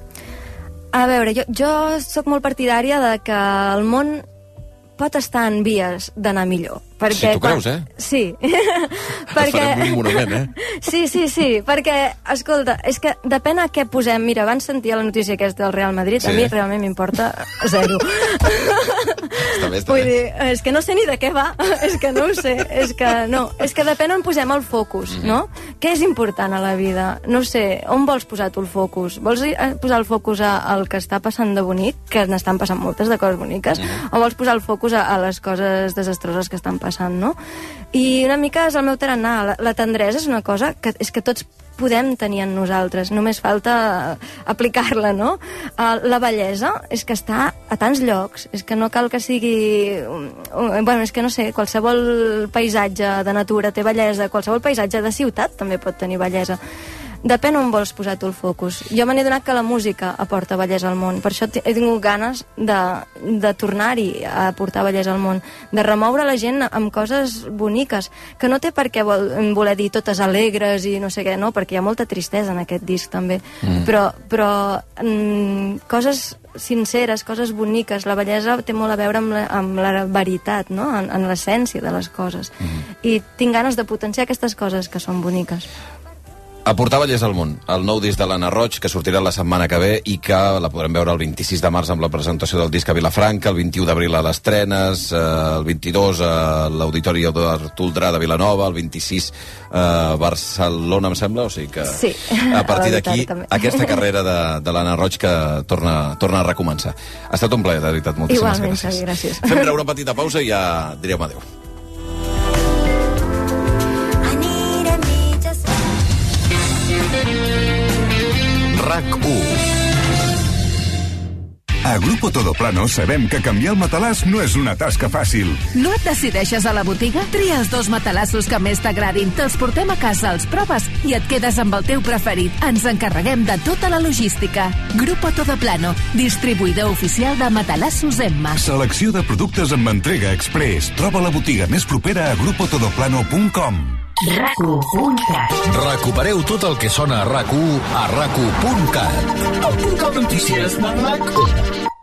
A veure, jo, jo sóc molt partidària de que el món pot estar en vies d'anar millor. Perquè Si tu creus, eh? Sí. Et farem un monument, eh? Sí, sí, sí, perquè, escolta, és que depèn a què posem. Mira, abans sentia la notícia aquesta del Real Madrid, Sí. a mi realment m'importa zero. Està bé, està Vull bé. dir, és que no sé ni de què va, és que no ho sé, és que no, és que depèn on posem el focus, Mhm. no? Què és important a la vida? No sé, on vols posar tu el focus? Vols eh, posar el focus al que està passant de bonic, que n'estan passant moltes de coses boniques, Mhm. o vols posar el focus a, a les coses desastroses que estan passant, no? I una mica és el meu tarannà, la, la tendresa és una cosa que és que tots podem tenir en nosaltres, només falta eh, aplicar-la, no? Uh, la bellesa és que està a tants llocs, és que no cal que sigui... Uh, bueno, és que no sé, qualsevol paisatge de natura té bellesa, qualsevol paisatge de ciutat també pot tenir bellesa. Depèn on vols posar tu el focus. Jo me n'he donat que la música aporta bellesa al món. Per això he tingut ganes de, de tornar-hi a portar bellesa al món, de remoure la gent amb coses boniques, que no té per què vol, voler dir totes alegres i no sé què, no, perquè hi ha molta tristesa en aquest disc també. Mm. Però, però mm, coses sinceres, coses boniques. La bellesa té molt a veure amb la, amb la veritat, no? en, en l'essència de les coses. Mm. I tinc ganes de potenciar aquestes coses que són boniques. Aportar bellers al món, el nou disc de l'Anna Roig, que sortirà la setmana que ve i que la podrem veure el 26 de març amb la presentació del disc a Vilafranca, el 21 d'abril a les Trenes, eh, el 22 a l'Auditori Eduard Toldrà de Vilanova, el 26 a Barcelona, em sembla, o sigui que sí, a partir d'aquí aquesta carrera de, de l'Anna Roig que torna, torna a recomençar. Ha estat un plaer, de veritat, moltíssimes Igualment, gràcies. Gràcies. Fem una petita pausa i ja direm adeu. RAC1 A Grupo Todo Plano sabem que canviar el matalàs no és una tasca fàcil. No et decideixes a la botiga? Tria els dos matalassos que més t'agradin, te'ls portem a casa, els proves i et quedes amb el teu preferit. Ens encarreguem de tota la logística. Grupo Todo Plano, distribuïdor oficial de matalassos Emma. Selecció de productes amb entrega express. Troba la botiga més propera a grupotodoplano.com. RAC1.cat Recupereu tot el que sona a RAC1 a RAC1.cat. El punt de notícies de RAC1.